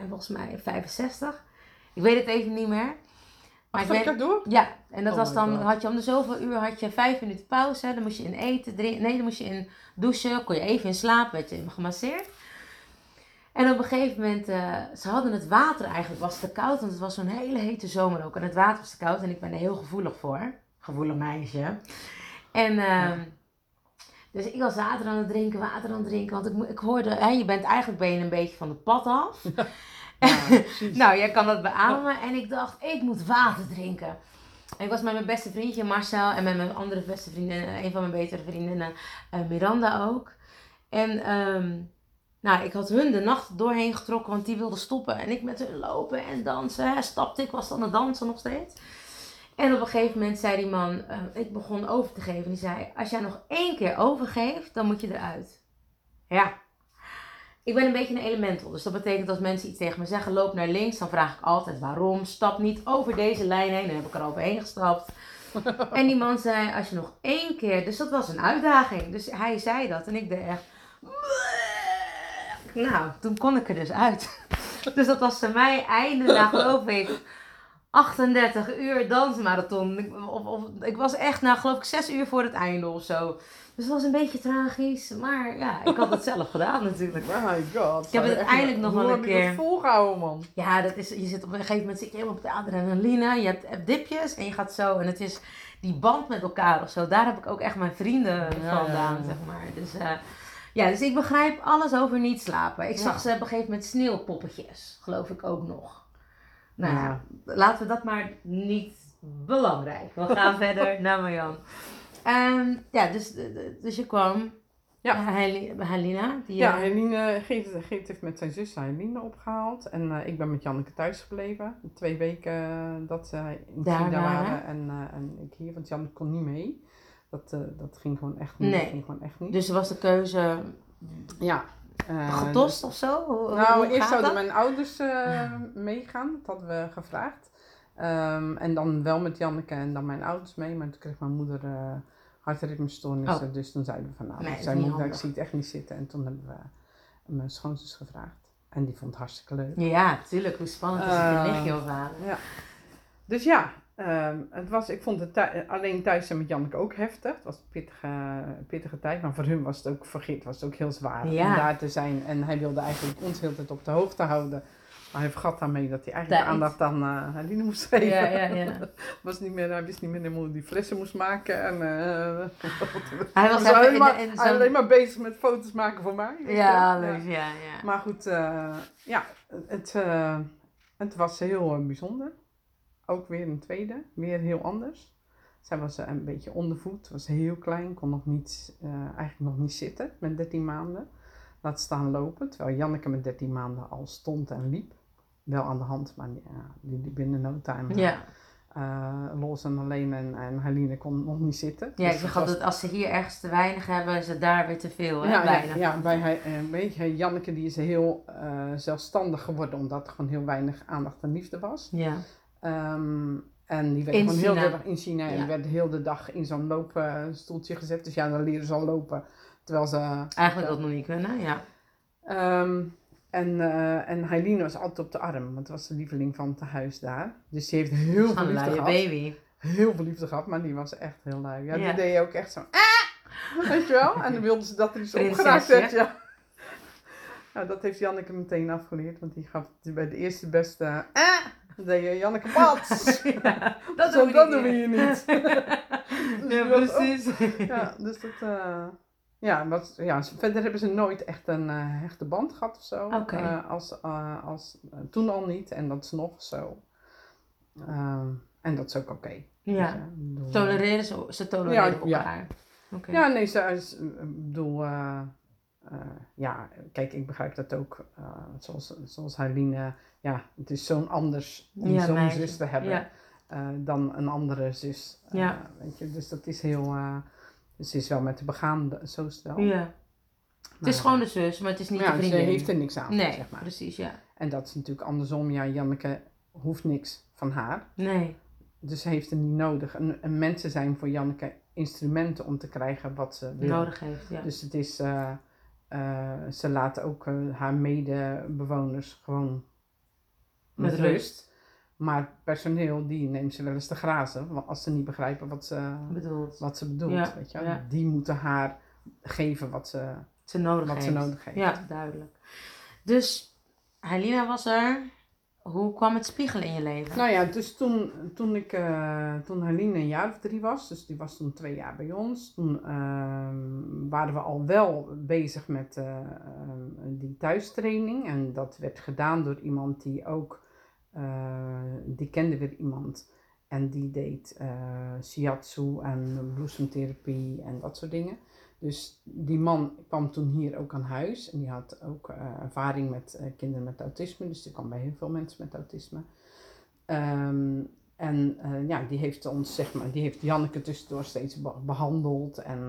en volgens mij 65. Ik weet het even niet meer. Maar Ach, ik weet, door? Ja, en dat oh was dan, had je om de zoveel uur had je vijf minuten pauze. Dan moest je in eten, drinken, nee, dan moest je in douchen, kon je even in slaap, werd je gemasseerd. En op een gegeven moment, uh, ze hadden het water eigenlijk, was te koud, want het was zo'n hele hete zomer ook. En het water was te koud en ik ben er heel gevoelig voor. Gevoelig meisje. En uh, ja. Dus ik was water aan het drinken, water aan het drinken. Want ik, ik hoorde, hè, je bent eigenlijk ben je een beetje van het pad af. nou, jij kan dat beamen. En ik dacht, ik moet water drinken. En ik was met mijn beste vriendje Marcel en met mijn andere beste vriendin, een van mijn betere vriendinnen, uh, Miranda ook. En ehm, nou, ik had hun de nacht doorheen getrokken, want die wilden stoppen. En ik met hun lopen en dansen. Hè, stapte, ik was aan het dansen nog steeds. En op een gegeven moment zei die man, eh, ik begon over te geven. Die zei, als jij nog één keer overgeeft, dan moet je eruit. Ja. Ik ben een beetje een elemental. Dus dat betekent als mensen iets tegen me zeggen, loop naar links. Dan vraag ik altijd waarom. Stap niet over deze lijn heen. Dan heb ik er overheen gestapt. en die man zei, als je nog één keer... Dus dat was een uitdaging. Dus hij zei dat. En ik deed echt... Nou, toen kon ik er dus uit. Dus dat was voor mij einde na geloof ik 38 uur dansmarathon. Ik, of, of, ik was echt na geloof ik 6 uur voor het einde of zo. Dus het was een beetje tragisch. Maar ja, ik had het zelf gedaan natuurlijk. Oh my god. Ik heb het uiteindelijk nog wel een keer. volgehouden man. Ja, dat is, je zit op een gegeven moment zit je helemaal op de adrenaline. Je hebt dipjes en je gaat zo. En het is die band met elkaar of zo. Daar heb ik ook echt mijn vrienden vandaan, zeg maar. Dus... Uh, ja, dus ik begrijp alles over niet slapen. Ik zag ze op een gegeven moment sneeuwpoppetjes, geloof ik ook nog. Nou ja, laten we dat maar niet belangrijk. We gaan verder naar Marjan. Um, ja, dus, dus je kwam ja. Helena. Die, ja, Helene, Geet, Geet heeft met zijn zus Helene opgehaald. En uh, ik ben met Janneke thuis gebleven. Twee weken uh, dat ze in Daar waren. En, uh, en ik hier, want Janneke kon niet mee. Dat, dat ging gewoon echt niet. Nee. Ging gewoon echt niet. Dus was de keuze ja, uh, getost of zo? Hoe, nou, eerst zouden mijn ouders uh, meegaan. Dat hadden we gevraagd. Um, en dan wel met Janneke en dan mijn ouders mee. Maar toen kreeg mijn moeder uh, hartritmestoornissen. Oh. Dus toen zeiden we van nou, nee, moeder, ik zie het echt niet zitten. En toen hebben we mijn schoonzus gevraagd. En die vond het hartstikke leuk. Ja, tuurlijk. Hoe spannend is het een lichtje overhalen. Ja. Dus ja, Um, het was, ik vond het alleen thuis zijn met Janneke ook heftig. Het was een pittige, pittige tijd, maar voor hun was het ook, vergeet, was het ook heel zwaar om daar te zijn. En hij wilde eigenlijk ons heel tijd op de hoogte houden. Maar hij vergat daarmee dat hij eigenlijk de aandacht aan uh, Aline moest geven. Ja, ja, ja. was niet meer, hij wist niet meer hoe die flessen moest maken. En, uh, hij was, was alleen, maar, in, in alleen maar bezig met foto's maken voor mij. Ja, leuk, ja. ja, Maar goed, uh, ja, het, het was heel bijzonder ook weer een tweede, weer heel anders. Zij was eh, een beetje ondervoed, was heel klein, kon nog niet, uh, eigenlijk nog niet zitten met 13 maanden. Laat staan lopen, terwijl Janneke met 13 maanden al stond en liep. Wel aan de hand, maar ja, die liep binnen no time. Ja. Uh, los en alleen en, en Helene kon nog niet zitten. Ja, dus ik zeg altijd, als ze hier ergens te weinig hebben, is het daar weer te veel. Hè? Ja, ja, ja, bij weet je, Janneke die is heel uh, zelfstandig geworden, omdat er gewoon heel weinig aandacht en liefde was. Ja. Um, en die werd gewoon heel de dag in China. En die werd heel de dag in zo'n loopstoeltje gezet. Dus ja, dan leren ze al lopen. Terwijl ze... Eigenlijk dat nog niet kunnen, ja. Um, en, uh, en was altijd op de arm. Want het was de lieveling van het huis daar. Dus die heeft heel veel liefde gehad. baby. Heel veel liefde gehad. Maar die was echt heel lui. Ja, die deed ook echt zo... Ah! Weet je wel? En dan wilden ze dat er iets opgeraakt werd. Ja. Nou, dat heeft Janneke meteen afgeleerd. Want die gaf bij de eerste beste... Ah! Dan je Janneke Pats. ja, dat doen we, dat doen we hier niet. dus ja, precies. ja, dus dat... Uh, ja, wat, ja, verder hebben ze nooit echt een uh, hechte band gehad of zo. Okay. Uh, als, als, toen al niet en dat is nog zo. Ehm, en dat is ook oké. Okay. Ja, dus, tolereren ze, ze tolereren ja, elkaar. Ja. Okay. ja, nee, ze, bedoel, ja, kijk, ik begrijp dat ook. zoals, zoals Harline ja, het is zo'n anders om ja, zo'n zus te hebben uh, dan een andere zus. Uh, ja. weet je, dus dat is heel, uh, dus is wel met de begaan, zo wel. Ja. het is gewoon de zus, maar het is niet ja, de vriendin. ze heeft er niks aan, nee, zeg maar. precies, ja. En dat is natuurlijk andersom. Ja, Janneke hoeft niks van haar. Nee. Dus ze heeft er niet nodig. En, en mensen zijn voor Janneke instrumenten om te krijgen wat ze wil. Nodig heeft, ja. Dus het is, ze laten ook haar medebewoners gewoon met rust. Maar personeel, die neemt ze wel eens te grazen. Als ze niet begrijpen wat ze bedoelt. Wat ze bedoelt weet je? Die moeten haar geven wat ze, ze nodig, wat heeft. Ze nodig heeft. Ja, duidelijk. Dus Helena was er. Hoe kwam het spiegelen in je leven? Nou ja, dus toen, toen, ik, uh, toen Helene een jaar of drie was, dus die was toen twee jaar bij ons, toen uh, waren we al wel bezig met uh, die thuistraining. En dat werd gedaan door iemand die ook die kende weer iemand en die deed uh, shiatsu en bloesemtherapie en dat soort dingen. Dus die man kwam toen hier ook aan huis en die had ook eh, ervaring met eh, kinderen met autisme, dus die kwam bij heel veel mensen met autisme. Ehm, en eh, ja, die heeft ons, zeg maar, die heeft Janneke tussendoor steeds be- behandeld en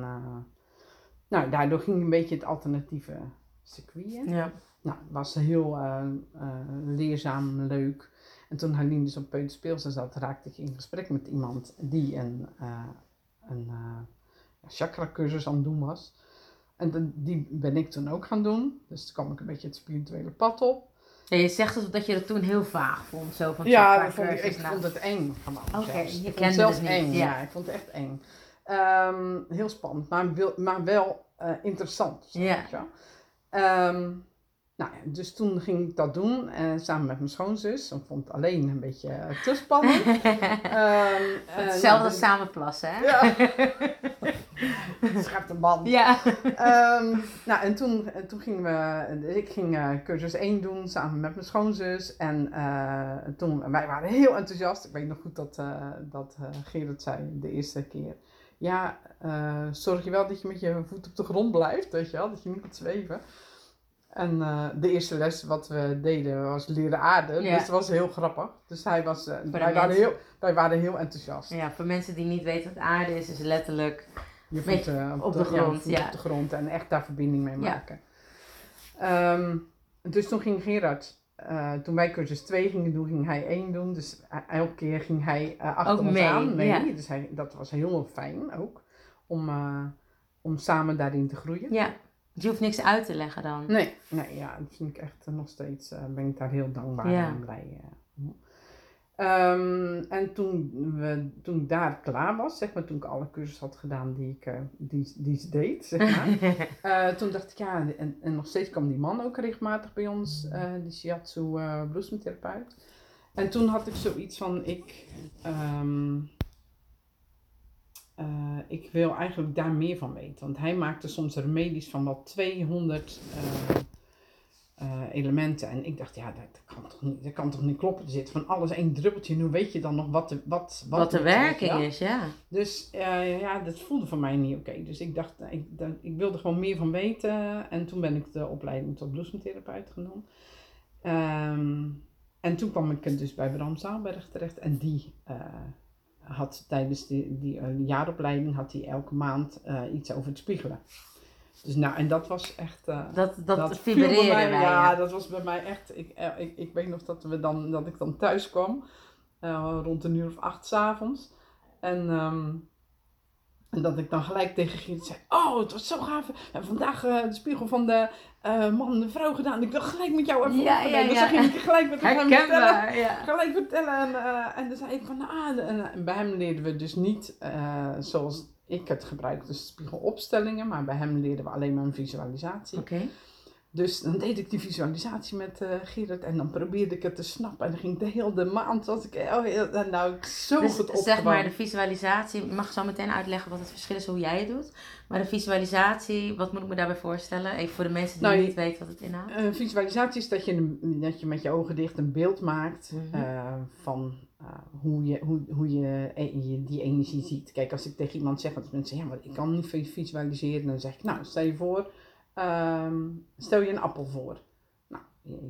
nou, daardoor ging een beetje het alternatieve circuit in. Ja. Nou, het was heel eh, eh, leerzaam, leuk. En toen Harlien dus op Peuterspeelsen zat, raakte ik in gesprek met iemand die een, uh, een uh, chakra-cursus aan het doen was. En de, die ben ik toen ook gaan doen. Dus toen kwam ik een beetje het spirituele pad op. Ja, je zegt dus dat je dat toen heel vaag vond. Zo van ja, ik vond, ik, ik vond het eng. Oké, okay, je ik kende het niet. eng. Ja. ja. ik vond het echt eng. Um, heel spannend, maar, maar wel uh, interessant. Ja. Um, nou dus toen ging ik dat doen, uh, samen met mijn schoonzus. Ik vond het alleen een beetje uh, te spannend. um, Hetzelfde nou, dus, samen plassen, hè? Ja. Schept een band. Ja. Um, nou, en toen, toen gingen we, ik ging uh, cursus 1 doen samen met mijn schoonzus. En toen, wij waren heel enthousiast. Ik weet nog goed dat, dat Gerard zei de eerste keer. Ja, zorg je wel dat je met je voet op de grond blijft, weet je wel. Dat je niet moet zweven. En uh, de eerste les wat we deden was leren aarde. Ja. Dus het was heel grappig. Dus hij was, uh, wij, waren heel, wij waren heel enthousiast. Ja, voor mensen die niet weten wat aarde is, is letterlijk je voet, uh, op, op, de, grond. Ja, op de grond en echt daar verbinding mee maken. Ja. Um, dus toen ging Gerard, uh, toen wij cursus 2 gingen doen, ging hij 1 doen. Dus elke keer ging hij achter ook ons mee. aan mee. Ja. Dus hij, dat was heel fijn ook. Om, om samen daarin te groeien. Ja. Je hoeft niks uit te leggen dan. Nee, nee ja, dat vind ik echt uh, nog steeds, uh, ben ik daar heel dankbaar ja. en blij uh, um, en toen, we, toen ik daar klaar was, zeg maar, toen ik alle cursus had gedaan die ik die, die ze deed, zeg maar. toen dacht ik, ja, en, en, nog steeds kwam die man ook regelmatig bij ons, die shiatsu bloesemtherapeut. En toen had ik zoiets van, ik... Um, uh, ik wil eigenlijk daar meer van weten. Want hij maakte soms remedies van wel 200 uh, uh, elementen. En ik dacht, ja, dat, kan toch niet, dat kan toch niet kloppen. Er zit van alles één druppeltje. En hoe weet je dan nog wat de, wat, wat, wat de werking is, ja. Dus ja, dat voelde voor mij niet oké. Okay. Dus ik dacht, ik, dat, ik wilde gewoon meer van weten. En toen ben ik de opleiding tot bloesemtherapeut genomen. Um, en toen kwam ik dus bij Bram Zaalberg terecht. En die had tijdens die, die uh, jaaropleiding had hij elke maand uh, iets over het spiegelen. Dus nou, en dat was echt... Uh, dat dat, dat vibreerde mij, wij, Ja, dat was bij mij echt... Ik, ik, ik weet nog dat, we dan, dat ik dan thuis kwam, rond een uur of acht s'avonds. En, um, en dat ik dan gelijk tegen Geert zei, oh, het was zo gaaf. We hebben vandaag de spiegel van de man en de vrouw gedaan. Ik wil gelijk met jou even ja, ja, Dus ja. dan ging ik gelijk met hem vertellen. Ja. Gelijk vertellen. En, uh, en dan zei ik van, ah, en, en bij hem leerden we dus niet uh, zoals ik het gebruik, dus spiegelopstellingen. Maar bij hem leerden we alleen maar een visualisatie. Okay. Dus dan deed ik die visualisatie met uh, Gerard en dan probeerde ik het te snappen. En dan ging de hele maand, was ik heel, heel, nou, zo dus goed opgebouwd. zeg maar, de visualisatie, ik mag zo meteen uitleggen wat het verschil is hoe jij het doet. Maar de visualisatie, wat moet ik me daarbij voorstellen? Even voor de mensen die nou, niet weten wat het inhoudt. Een visualisatie is dat je, een, dat je met je ogen dicht een beeld maakt Mhm. mm -hmm. uh, van uh, hoe, je, hoe, hoe je, je, die energie ziet. Kijk, als ik tegen iemand zeg, want mensen zeggen, ja, maar ik kan niet visualiseren. Dan zeg ik, nou, stel je voor, um, stel je een appel voor. Nou,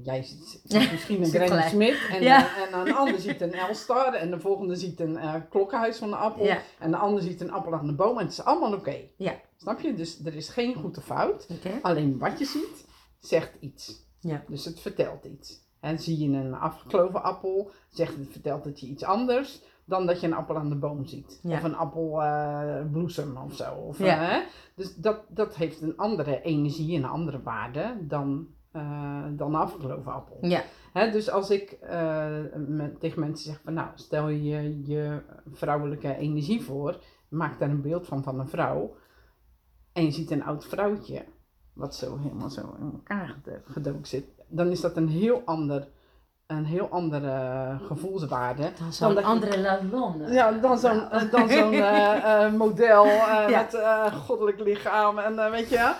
jij ziet, ziet misschien een Granny Smith en, ja. uh, en een ander ziet een Elstar en de volgende ziet een uh, klokkenhuis van een appel ja. en de ander ziet een appel aan de boom en het is allemaal oké. Okay. Ja. Snap je? Dus er is geen goed of fout. Okay. Alleen wat je ziet, zegt iets. Ja. Dus het vertelt iets. En zie je een afgekloven appel, zegt het, vertelt het je iets anders dan dat je een appel aan de boom ziet. Ja. Of een appelbloesem uh, of zo. Of, ja. uh, dus dat, dat heeft een andere energie en een andere waarde dan, uh, dan een afgekloven appel. Ja. Hè, dus als ik met, tegen mensen zeg van nou, stel je je vrouwelijke energie voor, maak daar een beeld van van een vrouw. En je ziet een oud vrouwtje, wat zo helemaal zo in elkaar gedoken zit. Dan is dat een heel ander een heel andere gevoelswaarde. Dan zo'n andere lalonde. Ja, dan zo'n uh, dan zo'n uh, uh, model ja. met goddelijk lichaam en weet je.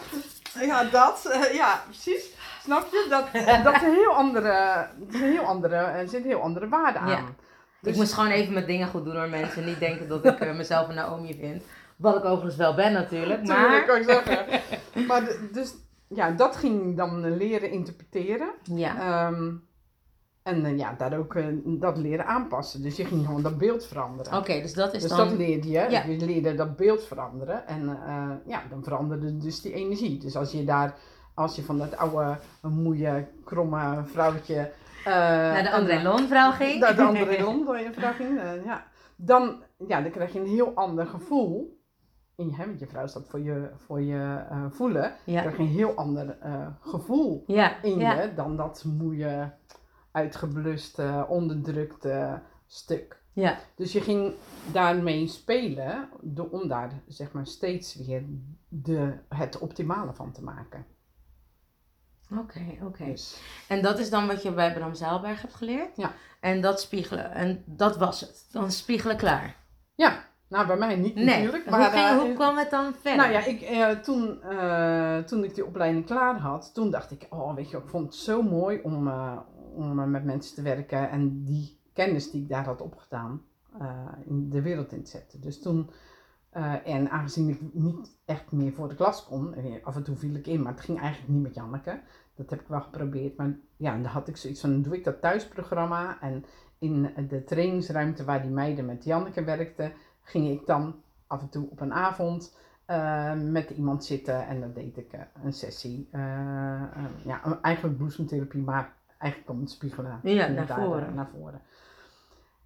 Ja, dat. ja, precies. Snap je? Dat, dat is een heel andere, een heel andere, er zit een heel andere waarde aan. Ja. Dus... Ik moest gewoon even mijn dingen goed doen door mensen. Niet denken dat ik mezelf een Naomi vind. Wat ik overigens wel ben natuurlijk. Tuurlijk, Maar... kan ik zeggen. maar dus ja, dat ging dan leren interpreteren. Ja. Ehm, en eh, ja, daar ook eh, dat leren aanpassen. Dus je ging gewoon dat beeld veranderen. Oké, dus dat is Dus dan... dat leerde je. Ja. Je leerde dat beeld veranderen. En eh, ja, dan veranderde dus die energie. Dus als je daar, als je van dat oude, moeie, kromme vrouwtje... eh, naar de André Loon-vrouw ging. Naar de andere Londen vrouw ging. eh, ja. Dan, ja, dan krijg je een heel ander gevoel. In je, hè, want je vrouw staat voor je, voor je voelen. Dan krijg je een heel ander gevoel Ja, in ja. je dan dat moeie, uitgebluste, onderdrukte stuk. Ja. Dus je ging daarmee spelen om daar zeg maar steeds weer de, het optimale van te maken. Oké, oké. Dus, En dat is dan wat je bij Bram Zaalberg hebt geleerd? Ja. En dat spiegelen. En dat was het. Dan spiegelen klaar. ja, nou bij mij niet Nee. natuurlijk. hoe, ging, eh, hoe kwam het dan verder? Nou ja, ik, eh, toen, eh, toen ik die opleiding klaar had, toen dacht ik, oh weet je, ik vond het zo mooi om, om met mensen te werken en die kennis die ik daar had opgedaan eh, in de wereld in te zetten. Dus toen, eh, en aangezien ik niet echt meer voor de klas kon, eh, af en toe viel ik in, maar het ging eigenlijk niet met Janneke. Dat heb ik wel geprobeerd, maar ja, dan had ik zoiets van, doe ik dat thuisprogramma en in de trainingsruimte waar die meiden met Janneke werkten, ging ik dan af en toe op een avond met iemand zitten en dan deed ik een sessie. ja, eigenlijk bloesemtherapie, maar eigenlijk om het spiegelen. Ja, naar voren. naar voren.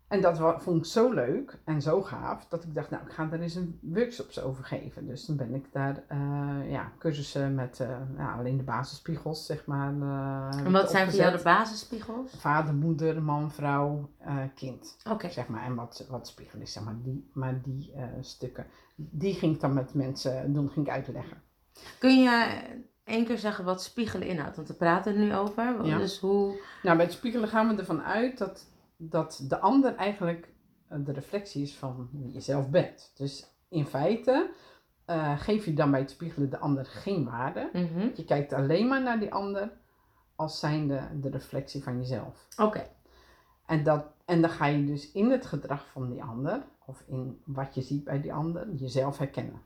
En dat vond ik zo leuk en zo gaaf dat ik dacht, nou, ik ga daar eens een workshops over geven. Dus dan ben ik daar eh, ja, cursussen met eh, ja, alleen de basisspiegels, zeg maar. eh, en wat zijn voor jou de basisspiegels? Vader, moeder, man, vrouw, kind Oké. zeg maar, en wat, wat spiegel is, zeg maar, die, maar die stukken, die ging ik dan met mensen doen, ging ik uitleggen. Kun je één keer zeggen wat spiegelen inhoudt? Want we praten er nu over. Ja. Dus hoe... Nou, bij het spiegelen gaan we ervan uit dat, dat de ander eigenlijk eh, de reflectie is van wie je zelf bent. Dus in feite eh, geef je dan bij het spiegelen de ander geen waarde. Mhm. Je kijkt alleen maar naar die ander als zijnde de reflectie van jezelf. Oké. En, dat, en dan ga je dus in het gedrag van die ander, of in wat je ziet bij die ander, jezelf herkennen.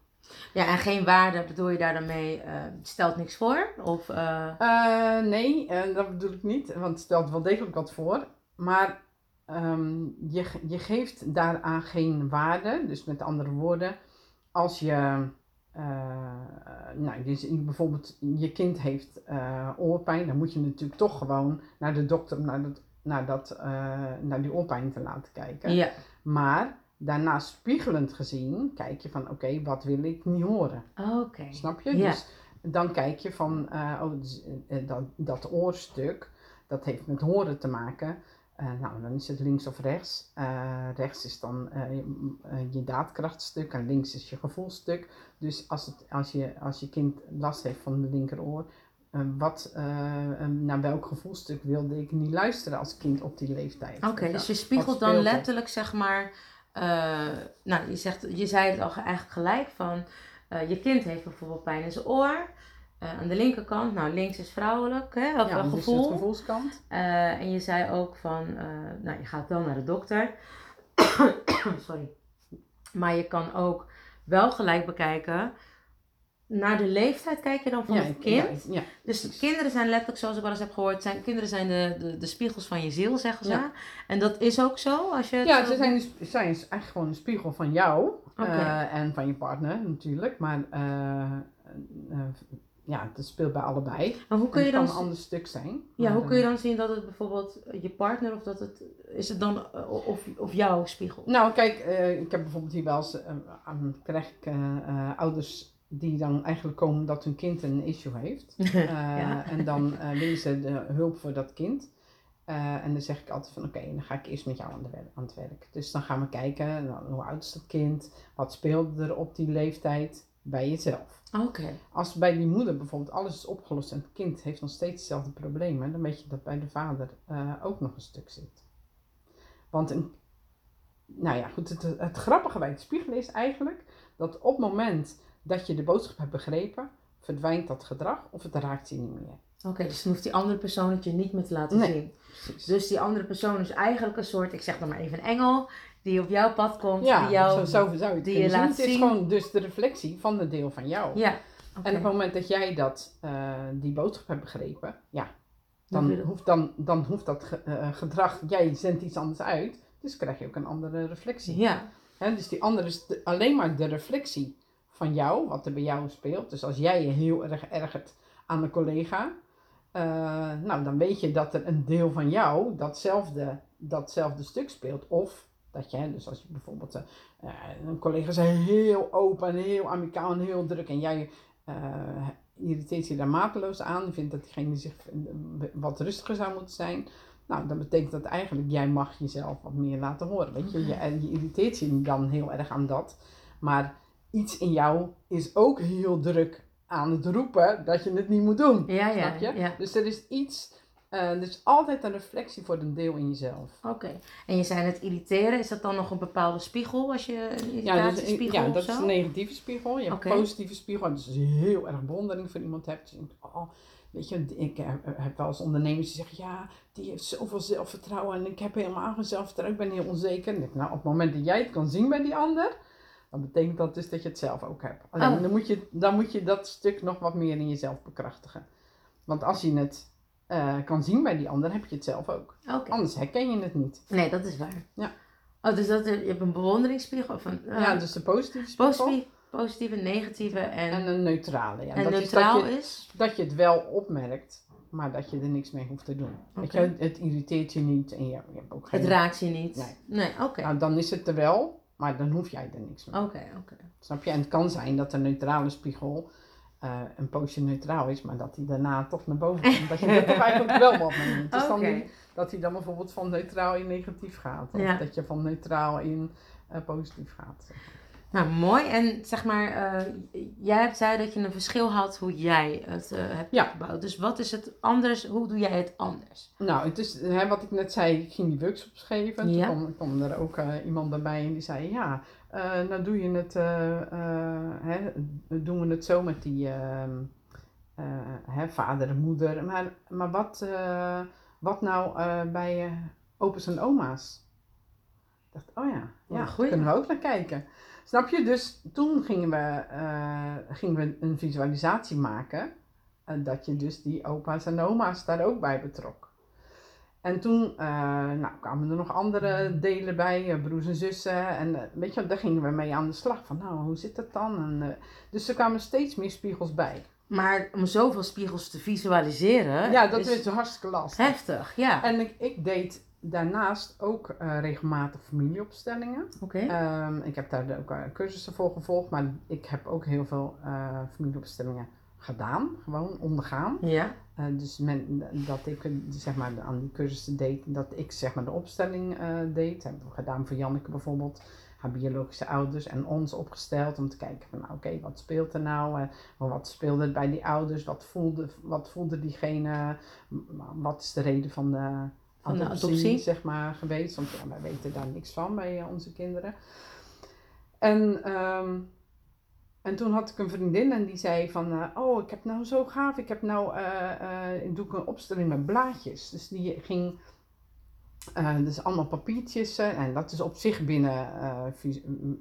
Ja, en geen waarde bedoel je daar dan mee? eh, stelt niks voor? Of... eh, Eh, nee, dat bedoel ik niet, want het stelt wel degelijk wat voor. Maar ehm, je, je geeft daaraan geen waarde. Dus met andere woorden, als je, nou, dus bijvoorbeeld je kind heeft oorpijn, dan moet je natuurlijk toch gewoon naar de dokter om naar, dat, naar, dat, naar die oorpijn te laten kijken. ja. Maar daarna spiegelend gezien, kijk je van oké, wat wil ik niet horen? Oké. Snap je? Ja. Dus dan kijk je van, eh, oh, dus, eh, eh, dat, dat oorstuk, dat heeft met horen te maken. Nou, dan is het links of rechts. Rechts is dan je, daadkrachtstuk en links is je gevoelstuk. Dus als, het, als, je, als je kind last heeft van de linkeroor, wat, naar welk gevoelstuk wilde ik niet luisteren als kind op die leeftijd? Oké, dus je spiegelt dan er? letterlijk, zeg maar. Eh, nou, je, zegt, je zei het al ge- eigenlijk gelijk van. eh, je kind heeft bijvoorbeeld pijn in zijn oor. Eh, aan de linkerkant, nou links is vrouwelijk, hè, of Ja, dus gevoel. gevoelskant. En je zei ook van, nou je gaat dan naar de dokter. Sorry. Maar je kan ook wel gelijk bekijken. Naar de leeftijd kijk je dan van Ja, het kind. Ja, ja. Dus kinderen zijn letterlijk, zoals ik wel eens heb gehoord, zijn, kinderen zijn de, de, de spiegels van je ziel, zeggen ze. En dat is ook zo? Als je Ja, zo- ze zijn, dus- zijn eigenlijk gewoon een spiegel van jou eh, en van je partner natuurlijk. Maar eh, eh, ja, het speelt bij allebei. Maar hoe kun je het dan, kan een ander stuk zijn. ja, hoe kun je dan zien dat het bijvoorbeeld je partner of dat het, is het dan of, of jouw spiegel? Nou, kijk, ik heb bijvoorbeeld hier wel eens, aan- krijg ik ouders die dan eigenlijk komen dat hun kind een issue heeft. Eh, Ja. En dan eh, willen ze de hulp voor dat kind. Eh, en dan zeg ik altijd van oké, dan ga ik eerst met jou aan, de aan het werk. Dus dan gaan we kijken, nou, hoe oud is dat kind? Wat speelde er op die leeftijd bij jezelf? Oké. Als bij die moeder bijvoorbeeld alles is opgelost en het kind heeft nog steeds dezelfde problemen, dan weet je dat bij de vader ook nog een stuk zit. Want een, nou ja, goed, het, het grappige bij het spiegelen is eigenlijk dat op het moment dat je de boodschap hebt begrepen, verdwijnt dat gedrag of het raakt je niet meer. Oké, dus dan hoeft die andere persoon het je niet meer te laten Nee, zien. Precies. Dus die andere persoon is eigenlijk een soort, ik zeg dan maar even een engel, die op jouw pad komt, ja, die jou... zo, zo zou je het die je zien. Het is zien. gewoon dus de reflectie van het deel van jou. Ja. En op het moment dat jij dat, eh, die boodschap hebt begrepen, ja, Dan dan, hoeft, dan, dan hoeft dat ge- eh, gedrag, jij zendt iets anders uit, dus krijg je ook een andere reflectie. Ja, dus die andere is de- alleen maar de reflectie van jou, wat er bij jou speelt. Dus als jij je heel erg ergert aan een collega, eh, nou dan weet je dat er een deel van jou datzelfde, datzelfde stuk speelt. Of dat je, dus als je bijvoorbeeld eh, een collega is heel open en heel amicaal en heel druk en jij eh, irriteert je daar mateloos aan, vindt dat diegene zich wat rustiger zou moeten zijn. Nou, dan betekent dat eigenlijk, jij mag jezelf wat meer laten horen. Weet je, je, je irriteert je dan heel erg aan dat. Maar iets in jou is ook heel druk aan het roepen dat je het niet moet doen. ja, ja. Snap je? ja. Dus er is iets, eh, er is altijd een reflectie voor een deel in jezelf. Oké. En je zei het irriteren, is dat dan nog een bepaalde spiegel als je een Ja, dus, irritatiespiegel ja dat is een negatieve spiegel. Je hebt een positieve spiegel. En dus als je heel erg bewondering voor iemand hebt. Dus oh, weet je, ik heb, heb wel eens ondernemers die zeggen, ja, die heeft zoveel zelfvertrouwen. En ik heb helemaal geen zelfvertrouwen. Ik ben heel onzeker. En ik, nou, op het moment dat jij het kan zien bij die ander, dan betekent dat dus dat je het zelf ook hebt. Alleen Oh. dan, moet je, dan moet je dat stuk nog wat meer in jezelf bekrachtigen. Want als je het eh, kan zien bij die ander, heb je het zelf ook. Anders herken je het niet. Nee, dat is waar. Ja. Oh, dus dat je hebt een bewonderingsspiegel of een eh, ja, dus de positieve spiegel. positieve, negatieve en, En een neutrale. Ja. en dat neutraal is dat je, is? dat je het wel opmerkt, maar dat je er niks mee hoeft te doen. Je, het irriteert je niet en je, je hebt ook geen... Het raakt je niet? Nee. Nee, oké. Nou, dan is het er wel, maar dan hoef jij er niks mee. Oké, oké. Snap je? En het kan zijn dat de neutrale spiegel eh, een poosje neutraal is, maar dat hij daarna toch naar boven komt. dat je er toch eigenlijk wel wat mee moet. Dus dan dat hij dan bijvoorbeeld van neutraal in negatief gaat. Of Ja. dat je van neutraal in eh, positief gaat. zeg maar. Nou, mooi. En zeg maar, eh, jij hebt zei dat je een verschil had hoe jij het eh, hebt Ja. gebouwd. Dus wat is het anders? Hoe doe jij het anders? Nou, het is hè, wat ik net zei, ik ging die workshops geven. Ja. Toen kwam, kwam er ook eh, iemand bij mij en die zei, ja, nou doe je het, hè, doen we het zo met die ehm, eh, hè, vader en moeder. Maar, maar wat, wat nou bij opa's en oma's? Ik dacht, oh ja, ja goeie. kunnen we ook naar kijken. Snap je? Dus toen gingen we, eh, gingen we een visualisatie maken. eh, dat je dus die opa's en oma's daar ook bij betrok. En toen eh, nou, kwamen er nog andere delen bij, broers en zussen. En weet je, daar gingen we mee aan de slag. Van nou, hoe zit dat dan? En, dus er kwamen steeds meer spiegels bij. Maar om zoveel spiegels te visualiseren Ja, dat is is hartstikke lastig. heftig. Ja. En ik, ik deed daarnaast ook eh, regelmatig familieopstellingen. Oké. Ehm, ik heb daar ook eh, cursussen voor gevolgd, maar ik heb ook heel veel eh, familieopstellingen gedaan, gewoon ondergaan. ja. Dus men, dat ik zeg maar, aan die cursussen deed, dat ik zeg maar, de opstelling deed. Hebben we gedaan voor Janneke bijvoorbeeld, haar biologische ouders en ons opgesteld om te kijken van nou, oké, wat speelt er nou? maar wat speelde het bij die ouders? Wat voelde, wat voelde diegene? Wat is de reden van de Van de adoptie, adoptie. zeg maar, geweest? Want ja, wij weten daar niks van bij eh, onze kinderen. En, ehm, en toen had ik een vriendin en die zei van, eh, oh, ik heb nou zo gaaf, ik heb nou, eh, eh, doe ik een opstelling met blaadjes. Dus die ging, dus allemaal papiertjes en dat is op zich binnen,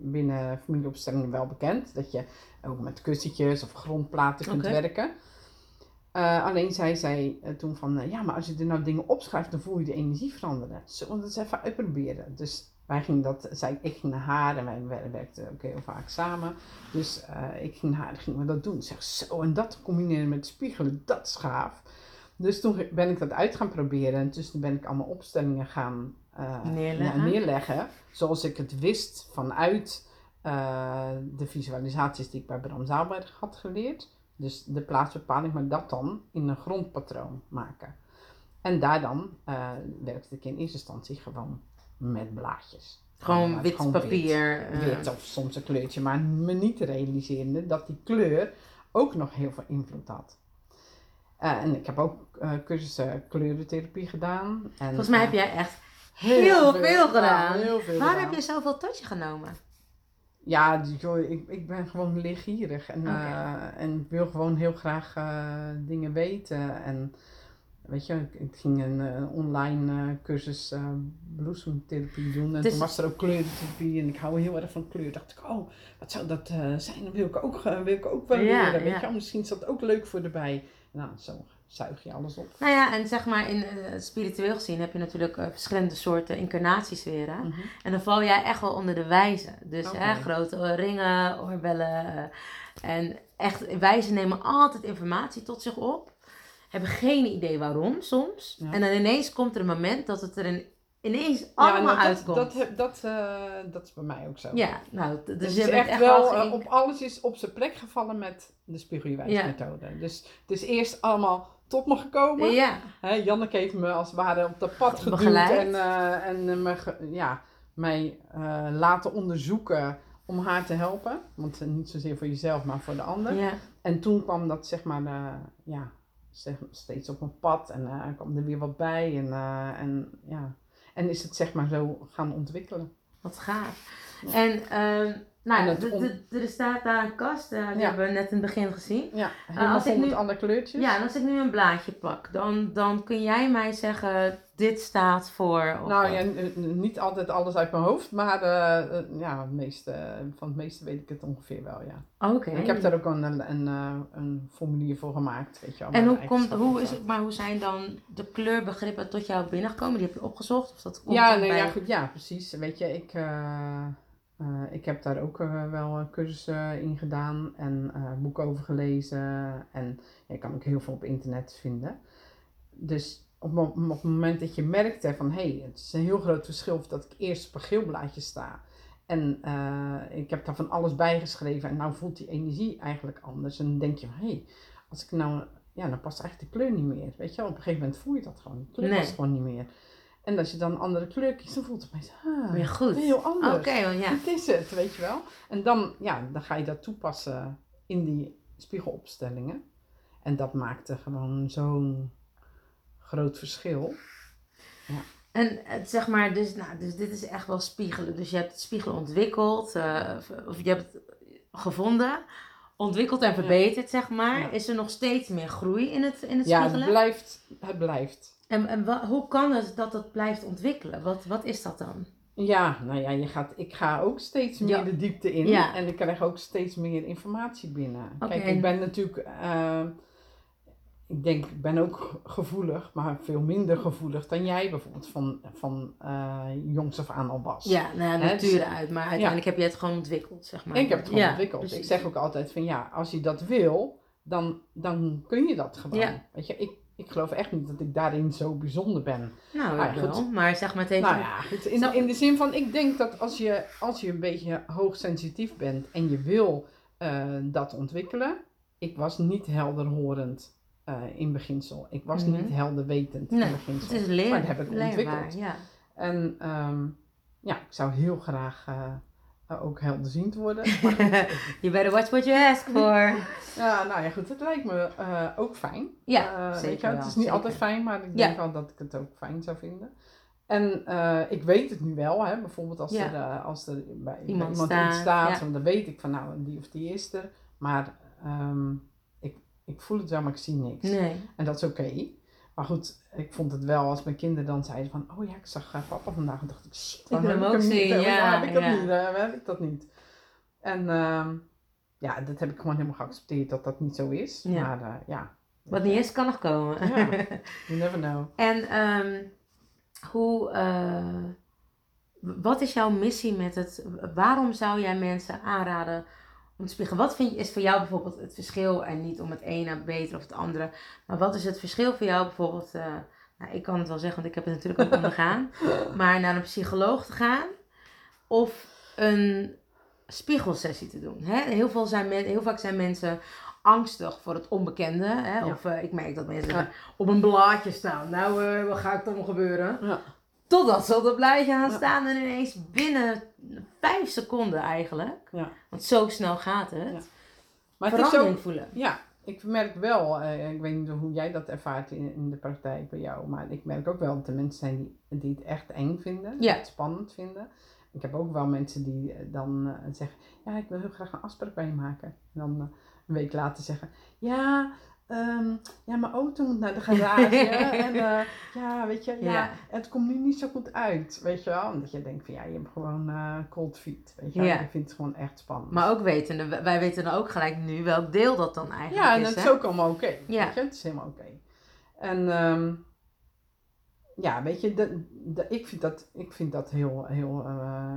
binnen familieopstellingen wel bekend. Dat je ook met kussentjes of grondplaten kunt werken. Eh, alleen zei zij eh, toen van, eh, ja, maar als je er nou dingen opschrijft, dan voel je de energie veranderen. Zullen we dat even uitproberen? Dus wij gingen dat, zij, ik ging naar haar en wij wer- werkten ook heel vaak samen. Dus ik ging naar haar en gingen we dat doen. Zeg zo, en dat combineren met spiegelen, dat is gaaf. Dus toen ben ik dat uit gaan proberen en tussen ben ik allemaal opstellingen gaan Neerleggen. ja, neerleggen. Zoals ik het wist vanuit de visualisaties die ik bij Bram Zaalberg had geleerd. Dus de plaatsbepaling, maar dat dan in een grondpatroon maken. En daar dan eh, werkte ik in eerste instantie gewoon met blaadjes. Gewoon Ja, wit gewoon papier. Wit, eh, wit of soms een kleurtje, maar me niet realiserende dat die kleur ook nog heel veel invloed had. Eh, en ik heb ook eh, cursussen kleurentherapie gedaan. En, Volgens mij heb eh, jij echt heel veel gedaan. ja, heel veel Waar gedaan. heb je zoveel tot je genomen? Ja, joh, ik, ik ben gewoon leergierig en, Oké. eh, en wil gewoon heel graag eh, dingen weten. En weet je, ik, ik ging een eh, online cursus bloesemtherapie doen en Dus- toen was er ook kleurentherapie en ik hou heel erg van kleur. Dacht ik, oh, wat zou dat zijn? Dat wil ik ook, wil ik ook wel Ja, leren. Weet ja. je, misschien is dat ook leuk voor erbij. Nou, zo zuig je alles op. Nou ja, en zeg maar in eh, spiritueel gezien heb je natuurlijk eh, verschillende soorten incarnatiesferen. Mhm. En dan val jij echt wel onder de wijzen. Dus hè, grote ringen, oorbellen. eh, en echt, wijzen nemen altijd informatie tot zich op. Hebben geen idee waarom soms. Ja. En dan ineens komt er een moment dat het er in, ineens Ja, allemaal uitkomt. dat, dat, dat is bij mij ook zo. ja, nou, dus Dus je bent echt echt wel... op alles is op zijn plek gevallen met de spiegelwijsmethode. Dus het is eerst allemaal tot me gekomen. Ja, Hè, Janneke heeft me als het ware op dat pad geduwd Begeleid. en, eh, en eh, me ge- ja, mij eh, laten onderzoeken om haar te helpen. Want niet zozeer voor jezelf, maar voor de ander. ja. En toen kwam dat zeg maar ja, zeg, steeds op mijn pad en kwam er weer wat bij. En, en, ja. en is het zeg maar zo gaan ontwikkelen. Wat gaaf. En, ehm nou, er staat daar een kast, eh, die Ja. hebben we net in het begin gezien. Ja, helemaal als ik met nu- andere kleurtjes. Ja, en als ik nu een blaadje pak, dan, dan kun jij mij zeggen, dit staat voor... Of Nou ja, niet altijd alles uit mijn hoofd, maar eh, eh, ja, het meeste, van het meeste weet ik het ongeveer wel, ja. Oké. Ik heb daar ook een, een, een, eh, een formulier voor gemaakt, weet je wel. En hoe, komt, hoe, is het, maar hoe zijn dan de kleurbegrippen tot jou binnengekomen? Die heb je opgezocht? Of dat komt Ja, nee, bij... ja, goed, ja, precies. Weet je, ik, ik heb daar ook wel een cursus eh, in gedaan en boeken over gelezen. En ja, je kan ook heel veel op internet vinden. Dus op, het moment dat je merkt hè, van hé, hey, het is een heel groot verschil of dat ik eerst op een geel blaadje sta. En eh, ik heb daar van alles bijgeschreven en nou voelt die energie eigenlijk anders. En dan denk je van hé, hey, als ik nou, ja, dan past eigenlijk de kleur niet meer. Weet je wel, op een gegeven moment voel je dat gewoon. De kleur Nee. past gewoon niet meer. En als je dan een andere kleur kiest, dan voelt het opeens, ah, Weer goed. heel anders. Oké, want ja. Dit is het, weet je wel. En dan, ja, dan ga je dat toepassen in die spiegelopstellingen. En dat maakte gewoon zo'n groot verschil. En het, zeg maar, dus, nou, dus dit is echt wel spiegelen. Dus je hebt het spiegelen ontwikkeld, eh, of je hebt het gevonden, ontwikkeld en verbeterd, zeg maar. Ja. Is er nog steeds meer groei in het, in het Ja, het spiegelen? blijft, het blijft. En, en hoe kan het dat het blijft ontwikkelen? Wat, wat is dat dan? Ja, nou ja, je gaat, ik ga ook steeds meer Ja. de diepte in. Ja. En ik krijg ook steeds meer informatie binnen. Kijk, ik ben natuurlijk... eh, ik denk, ik ben ook gevoelig, maar veel minder gevoelig dan jij bijvoorbeeld van, van eh, jongs af aan al was. Ja, nou ja, natuur dus- uit, maar uiteindelijk heb je het gewoon ontwikkeld, zeg maar. Ik heb het gewoon Ja, ontwikkeld. precies. Ik zeg ook altijd van ja, als je dat wil, dan, dan kun je dat gewoon. Weet je, ik, ik geloof echt niet dat ik daarin zo bijzonder ben. Nou, Ah, wel. goed. Maar zeg maar, heeft... Nou ja, goed, in, in de zin van, ik denk dat als je, als je een beetje hoogsensitief bent en je wil eh, dat ontwikkelen. Ik was niet helderhorend eh, in beginsel. Ik was Mhm. niet helderwetend Nee, in beginsel. Het is leer, Maar dat heb ik leerbaar, ontwikkeld. Ja. En ehm, ja, ik zou heel graag eh, ook helderziend worden. You better watch what you ask for. Ja, nou ja, goed, het lijkt me ook fijn. Ja, zeker weet je, het is niet zeker. altijd fijn, maar ik Ja. denk wel dat ik het ook fijn zou vinden. En ik weet het nu wel, hè, bijvoorbeeld als Ja. er, als er bij, Iemand iemand, staat, staat, ja. dan weet ik van nou, die of die is er. Maar ehm, ik, voel het wel, maar ik zie niks. Nee. En dat is oké. Maar goed, ik vond het wel als mijn kinderen dan zeiden van, oh ja, ik zag eh, papa vandaag. En dacht ik, shit, wil waarom hem heb ook ik zien, niet? ja, Waarom heb ik dat ja. niet? Heb ik dat niet? En ehm, ja, dat heb ik gewoon helemaal geaccepteerd dat dat niet zo is. Ja. Maar eh, ja. Wat niet is, kan nog komen. Ja. You never know. En ehm, hoe, eh, wat is jouw missie met het, waarom zou jij mensen aanraden om te spiegelen? Wat vind je, is voor jou bijvoorbeeld het verschil, en niet om het ene beter of het andere, maar wat is het verschil voor jou bijvoorbeeld, eh, nou, ik kan het wel zeggen, want ik heb het natuurlijk ook ondergaan, maar naar een psycholoog te gaan of een spiegelsessie te doen? Hè? Heel, veel zijn men, heel vaak zijn mensen angstig voor het onbekende. Hè? Ja. Of eh, ik merk dat mensen Ja. op een blaadje staan. Nou, eh, wat gaat er dan gebeuren? Ja. Totdat ze op dat blaadje gaan staan en ineens binnen vijf seconden eigenlijk. Ja. Want zo snel gaat het. Ja. Maar het is verandering ook, voelen. ja, ik merk wel, eh, ik weet niet hoe jij dat ervaart in, in de praktijk bij jou, maar ik merk ook wel dat er mensen zijn die, die het echt eng vinden, Ja. het spannend vinden. ik heb ook wel mensen die eh, dan eh, zeggen, ja, ik wil heel graag een afspraak bij je maken. En dan een week later zeggen, ja, ehm, ja, mijn auto moet naar de garage. en eh, ja, weet je, ja, Ja. het komt nu niet zo goed uit, weet je wel. Omdat je denkt van, ja, je hebt gewoon eh, cold feet, weet je. Ja. Je vindt het gewoon echt spannend. Maar ook wetende, wij weten dan ook gelijk nu welk deel dat dan eigenlijk Ja, en is. dat is hè? ook allemaal oké. Ja. Weet je, het is helemaal oké. En ehm, ja, weet je, de, de, ik vind dat, ik vind dat heel, heel, eh,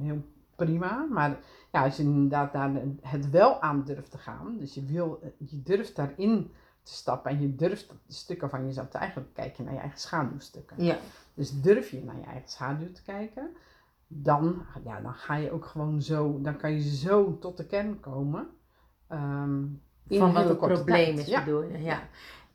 heel prima. Maar ja, als je inderdaad daar het wel aan durft te gaan, dus je, wil, je durft daarin te stappen en je durft stukken van jezelf te eigenlijk kijken naar je eigen schaduwstukken. Ja, Dus durf je naar je eigen schaduw te kijken, dan, ja, dan ga je ook gewoon zo, dan kan je zo tot de kern komen. ehm, in van wat het probleem is, Ja. bedoel je. Ja.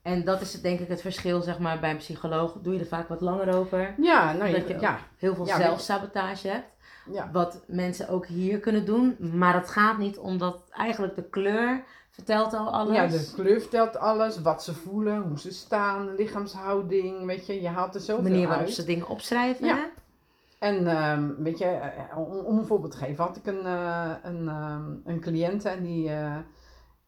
En dat is denk ik het verschil, zeg maar, bij een psycholoog doe je er vaak wat langer over. Ja, nou, Dat je, je- ja, Heel veel Ja, zelfsabotage hebt. Ja. Wat mensen ook hier kunnen doen. Maar het gaat niet omdat eigenlijk de kleur vertelt al alles. ja, de kleur vertelt alles, wat ze voelen, hoe ze staan, lichaamshouding, weet je, je haalt er de zoveel manier waarop uit. ze dingen opschrijven. Ja. hè? En ehm, weet je, eh, om, om een voorbeeld te geven, had ik een, eh een, ehm, een cliënte en die, eh,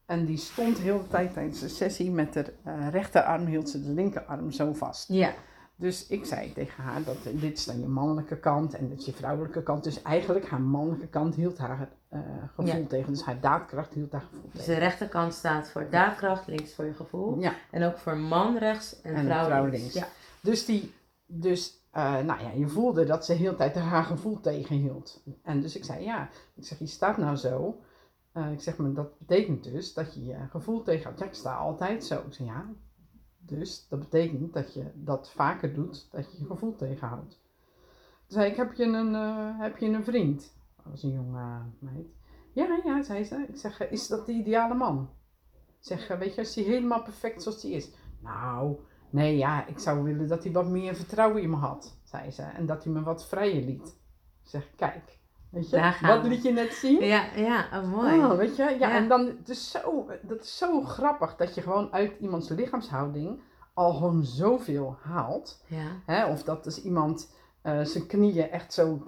en die stond heel de tijd tijdens de sessie met de eh, rechterarm, hield ze de linkerarm zo vast. Ja. Dus ik zei tegen haar dat dit is dan je mannelijke kant en dit is je vrouwelijke kant. Dus eigenlijk haar mannelijke kant hield haar eh, gevoel Ja. tegen. Dus haar daadkracht hield haar gevoel Dus tegen. de rechterkant staat voor daadkracht, links voor je gevoel. Ja, En ook voor man rechts en, En vrouw, vrouw links. links. Ja. dus, die, dus eh, nou ja, je voelde dat ze heel de tijd haar gevoel tegenhield. En dus ik zei, ja, ik zeg, je staat nou zo. Eh, ik zeg, maar dat betekent dus dat je je gevoel tegenhoudt. Ja, ik sta altijd zo. Ik zei, ja, dus dat betekent dat je dat vaker doet, dat je je gevoel tegenhoudt. Toen zei ik, heb je een, eh, heb je een vriend? Dat was een jonge meid. Ja, ja, zei ze. Ik zeg, is dat de ideale man? Ik zeg, eh, weet je, is hij helemaal perfect zoals hij is? Nou, nee, ja, ik zou willen dat hij wat meer vertrouwen in me had, zei ze. En dat hij me wat vrijer liet. Ik zeg, kijk, weet je, wat liet je net zien? Ja, ja, oh, mooi. Oh, weet je, ja, Ja. en dan, het is zo, dat is zo grappig dat je gewoon uit iemands lichaamshouding al gewoon zoveel haalt. Ja, Hè? Of dat dus iemand eh, zijn knieën echt zo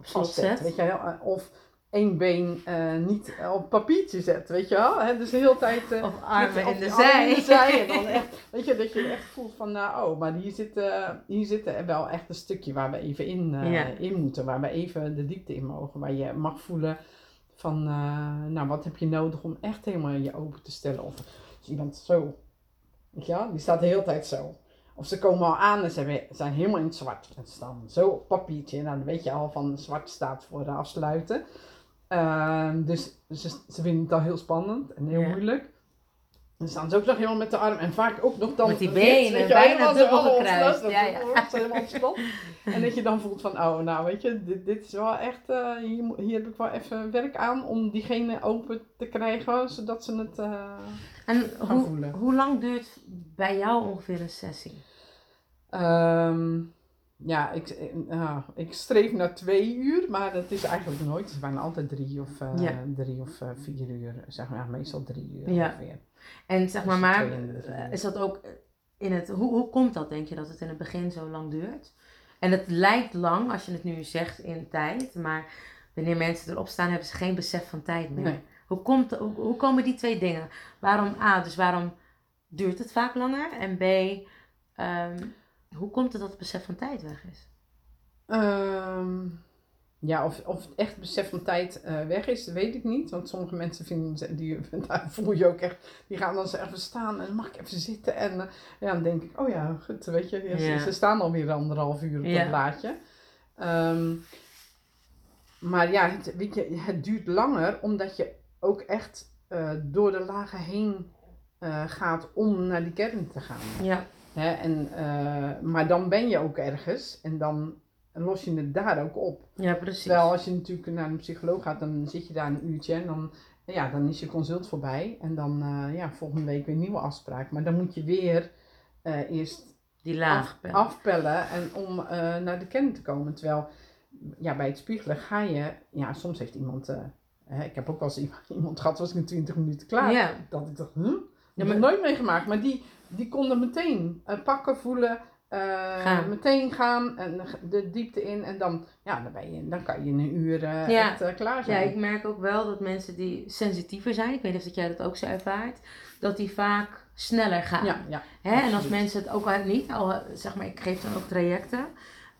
vastzet, zet. weet je. Eh, Of één been eh, niet op papiertje zet, weet je wel. Hè? Dus de hele tijd... eh, Of armen in de zij. in de zij. En dan echt, weet je, dat je echt voelt van, nou, oh, maar hier zit, eh, hier zit er wel echt een stukje waar we even in, eh, Ja. in moeten. Waar we even de diepte in mogen. Waar je mag voelen van, eh, nou, wat heb je nodig om echt helemaal je open te stellen. Of iemand zo, weet je wel, die staat de hele tijd zo. Of ze komen al aan en ze zijn helemaal in het zwart. En ze staan zo op papiertje. En dan weet je al van zwart staat voor de afsluiten. Ehm, dus ze, ze vinden het al heel spannend en heel Ja. moeilijk. Dan staan ze ook nog helemaal met de arm en vaak ook nog dan... Met die benen, bijna dubbel gekruist. Ja, ja. helemaal. En dat je dan voelt van, oh nou weet je, dit, dit is wel echt, eh, hier, hier heb ik wel even werk aan om diegene open te krijgen, zodat ze het eh, En gaan hoe, voelen. hoe lang duurt bij jou ongeveer een sessie? Ehm, ja, ik, eh, ik streef naar twee uur, maar dat is eigenlijk nooit. Het is bijna altijd drie of, eh, Ja. drie of eh, vier uur, zeg maar, meestal drie uur Ja. ongeveer. En zeg maar, maar is dat ook in het. Hoe, hoe komt dat, denk je, dat het in het begin zo lang duurt? En het lijkt lang als je het nu zegt in tijd, maar wanneer mensen erop staan, hebben ze geen besef van tijd meer. Nee. Hoe, komt, hoe, hoe komen die twee dingen? Waarom A, dus waarom duurt het vaak langer? En B, ehm, hoe komt het dat het besef van tijd weg is? Ehm, ja, of, of het echt besef van tijd eh, weg is, dat weet ik niet. Want sommige mensen vinden, die, daar voel je ook echt, die gaan dan even staan en mag ik even zitten. En eh, ja, dan denk ik, oh ja, goed, weet je, ja, ze, Ja. ze staan alweer anderhalf uur op Ja. dat blaadje. Ehm, maar ja, het, weet je, het duurt langer omdat je ook echt eh, door de lagen heen gaat om naar die kern te gaan. Ja, Hè, en, eh, maar dan ben je ook ergens en dan los je het daar ook op. ja precies. Terwijl als je natuurlijk naar een psycholoog gaat, dan zit je daar een uurtje en dan, ja, dan is je consult voorbij. En dan eh, ja, volgende week weer een nieuwe afspraak. Maar dan moet je weer eh, eerst die laag. af, afpellen en om naar de kern te komen. Terwijl ja, bij het spiegelen ga je, ja, soms heeft iemand, ik heb ook wel eens iemand, gehad, was ik in 20 minuten klaar. Ja. Dat ik dacht, huh? Dat heb ik maar- nooit meegemaakt. Maar die, die konden meteen eh, pakken, voelen eh, Gaan. meteen gaan en de diepte in. En dan, ja, dan, ben je, dan kan je in een uur eh, Ja. echt klaar Ja, zijn. ik merk ook wel dat mensen die sensitiever zijn, ik weet niet of dat jij dat ook zo ervaart, dat die vaak sneller gaan. ja, ja, Hè? En als mensen het ook al niet, al, zeg maar, ik geef dan ook trajecten,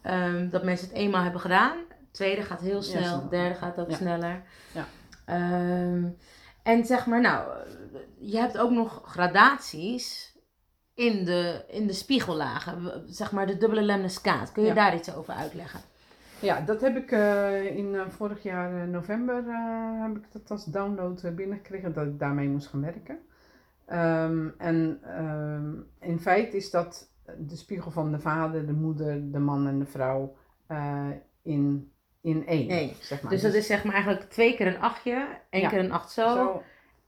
ehm, dat mensen het eenmaal hebben gedaan. Tweede gaat heel snel, snel. derde gaat ook Ja. sneller. Ja. Ehm, en zeg maar, nou, je hebt ook nog gradaties in de, in de spiegellagen, w- zeg maar de dubbele lemniscaat. Kun je Ja. daar iets over uitleggen? Ja, dat heb ik eh, in eh, vorig jaar eh, november heb ik dat als download binnengekregen, dat ik daarmee moest gaan werken. Ehm, en ehm, in feite is dat de spiegel van de vader, de moeder, de man en de vrouw in, in één. Zeg maar. Dus dat is zeg maar eigenlijk twee keer een achtje, één Ja. keer een acht zo, zo.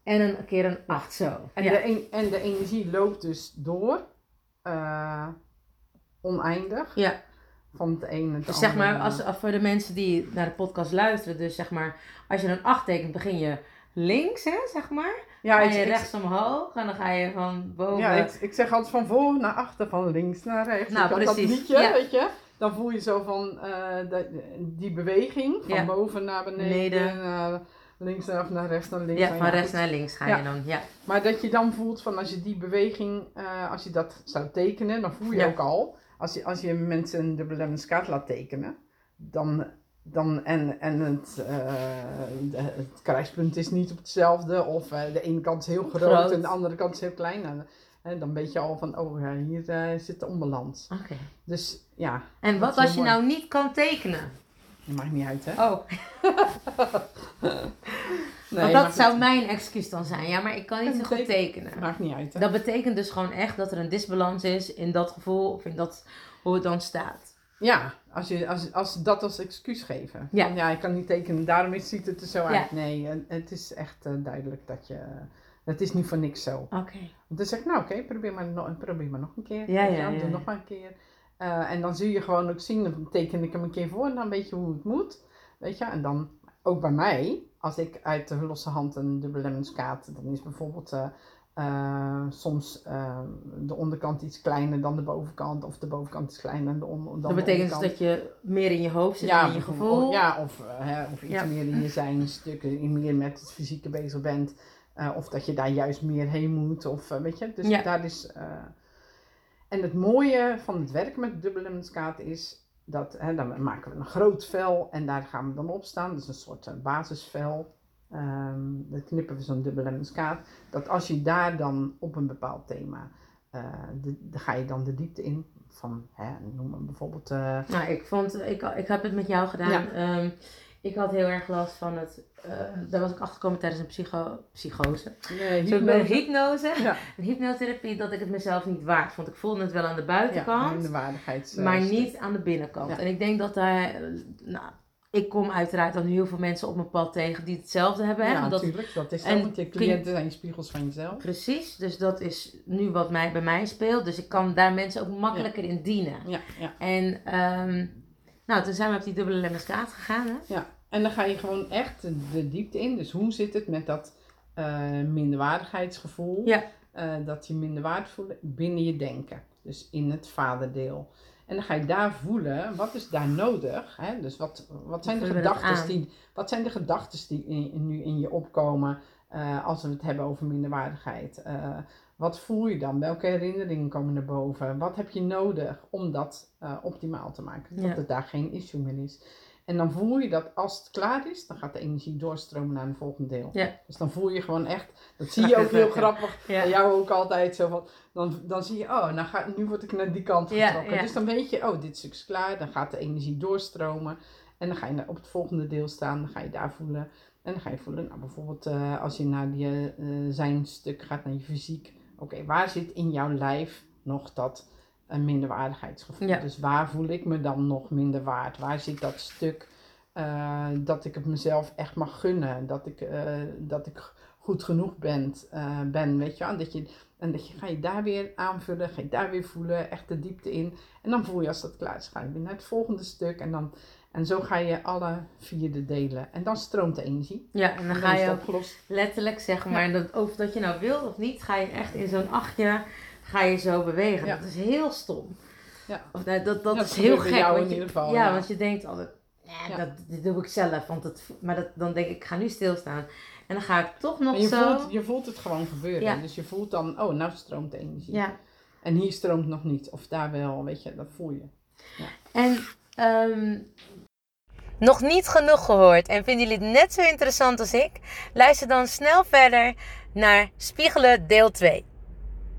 En een keer een acht zo. En, Ja. de, en, en de energie loopt dus door, eh, oneindig, ja. van het ene het Dus zeg maar, als, als voor de mensen die naar de podcast luisteren, dus zeg maar, als je een 8 tekent, begin je links, hè, zeg maar. ja, ga je ik- rechts omhoog en dan ga je van boven. Ja, ik, ik zeg altijd van voor naar achter, van links naar rechts. Nou, had dat precies. liedje, Ja. weet je. Dan voel je zo van eh, die beweging, van Ja. boven naar beneden, links naar, of naar rechts naar links. ja, van rechts naar links ga Ja. je dan. Ja. Maar dat je dan voelt van als je die beweging, eh, als je dat zou tekenen, dan voel je Ja. ook al. Als je, als je mensen een dubbele lemniscaat laat tekenen, dan, dan en, en het, de- het kruispunt is niet op hetzelfde, of eh, de ene kant is heel groot, Groot. en de andere kant is heel klein. En, en dan weet je al van, oh hier zit de onbalans. Oké. Dus ja, En wat als je mooi. nou niet kan tekenen? Dat maakt niet uit hè. Oh, Nee, want dat zou niet- mijn excuus dan zijn. Ja, maar ik kan niet Ja, zo goed teken- tekenen. Maakt niet uit hè. Dat betekent dus gewoon echt dat er een disbalans is in dat gevoel of in dat hoe het dan staat. Ja, als, je, als, als dat als excuus geven. Ja. Van, ja, ik kan niet tekenen, daarom ziet het er zo Ja. uit. Nee, en het is echt eh, duidelijk dat je... Het is niet voor niks zo. Oké. Want dan zeg ik, nou oké, probeer, maar nog, probeer maar nog een keer. Ja, ja, wel, ja, Doe ja. nog maar een keer. Eh, en dan zul je gewoon ook zien, dan teken ik hem een keer voor en dan weet je hoe het moet. Weet je, en dan ook bij mij, als ik uit de losse hand een dubbele lemniscaat, dan is bijvoorbeeld eh, eh, soms de onderkant iets kleiner dan de bovenkant, of de bovenkant is kleiner dan de, on, dan Dat betekent dus onderkant. dat je meer in je hoofd zit en in je gevoel. Ja, of, hè, of iets Ja. meer in je zijn stukken, meer met het fysieke bezig bent. of dat je daar juist meer heen moet. Of, weet je, dus Ja. daar is... en het mooie van het werk met dubbele lemniscaat is... Dat, hè, dan maken we een groot vel en daar gaan we dan op staan. Dat is een soort eh, basisvel. Dan knippen we zo'n dubbele lemniscaat. Dat als je daar dan op een bepaald thema... eh de, de, ga je dan de diepte in. Van, hè, noem maar bijvoorbeeld... eh, Nou, ik vond, ik, ik heb het met jou gedaan. Ja. Ehm, ik had heel erg last van het, eh, daar was ik achtergekomen tijdens een psycho, psychose. nee, hypnose. hypnose, Ja. een hypnotherapie, dat ik het mezelf niet waard vond. Ik voelde het wel aan de buitenkant, Ja, de waardigheids. maar niet aan de binnenkant. Ja. En ik denk dat daar, eh, nou, ik kom uiteraard dan heel veel mensen op mijn pad tegen die hetzelfde hebben. Hè? Ja, dat, natuurlijk. Dat is zo, en want je cliënten zijn je spiegels van jezelf. precies, dus dat is nu wat mij, bij mij speelt. Dus ik kan daar mensen ook makkelijker in dienen. Ja, ja, En ehm, nou, toen zijn we op die dubbele lemniscaat gegaan. Hè? ja. En dan ga je gewoon echt de, diepte in. Dus hoe zit het met dat eh, minderwaardigheidsgevoel? Ja. Eh, dat je minder waard voelt binnen je denken. Dus in het vaderdeel. En dan ga je daar voelen, wat is daar nodig? Hè? Dus wat, wat zijn de gedachten die, wat zijn de gedachten die in- nu in je opkomen eh, als we het hebben over minderwaardigheid? Wat voel je dan? Welke herinneringen komen naar boven? Wat heb je nodig om dat optimaal te maken? Dat Ja. het daar geen issue meer is. En dan voel je dat als het klaar is, dan gaat de energie doorstromen naar een volgende deel. Ja. Dus dan voel je gewoon echt, dat zie je ook heel grappig, Ja. bij jou ook altijd zo van, dan, dan zie je, oh, nou ga, nu word ik naar die kant getrokken. ja. Dus dan weet je, oh, dit stuk is klaar, dan gaat de energie doorstromen. En dan ga je naar- op het volgende deel staan, dan ga je daar voelen. En dan ga je voelen, nou bijvoorbeeld eh, als je naar die eh, zijn stuk gaat, naar je fysiek. Oké, waar zit in jouw lijf nog dat eh, minderwaardigheidsgevoel? Ja. Dus waar voel ik me dan nog minder waard? Waar zit dat stuk eh, dat ik het mezelf echt mag gunnen? Dat ik, eh, dat ik goed genoeg ben, eh, ben weet je wel? En dat je, en dat je ga je daar weer aanvullen, ga je daar weer voelen, echt de diepte in. En dan voel je als dat klaar is, ga je weer naar het volgende stuk. En, dan, en zo ga je alle vier de delen. En dan stroomt de energie. Ja, en dan En ga je opgelost. letterlijk zeg maar, dat, of dat je nou wil of niet, ga je echt in zo'n achtje, ga je zo bewegen. Ja. Dat is heel stom. Ja. Of, nou, dat dat, is heel gek. Jou in ieder geval, ja, want je denkt altijd, nee, dat, dit doe ik zelf. Want dat, maar dat, dan denk ik, ik ga nu stilstaan. En dan ga ik toch nog je zo... Voelt, je voelt het gewoon gebeuren. Dus je voelt dan, oh, nou stroomt de energie. Ja. En hier stroomt nog niet. Of daar wel, weet je, dat voel je. Ja. En um, nog niet genoeg gehoord en vinden jullie het net zo interessant als ik? Luister dan snel verder naar Spiegelen deel 2.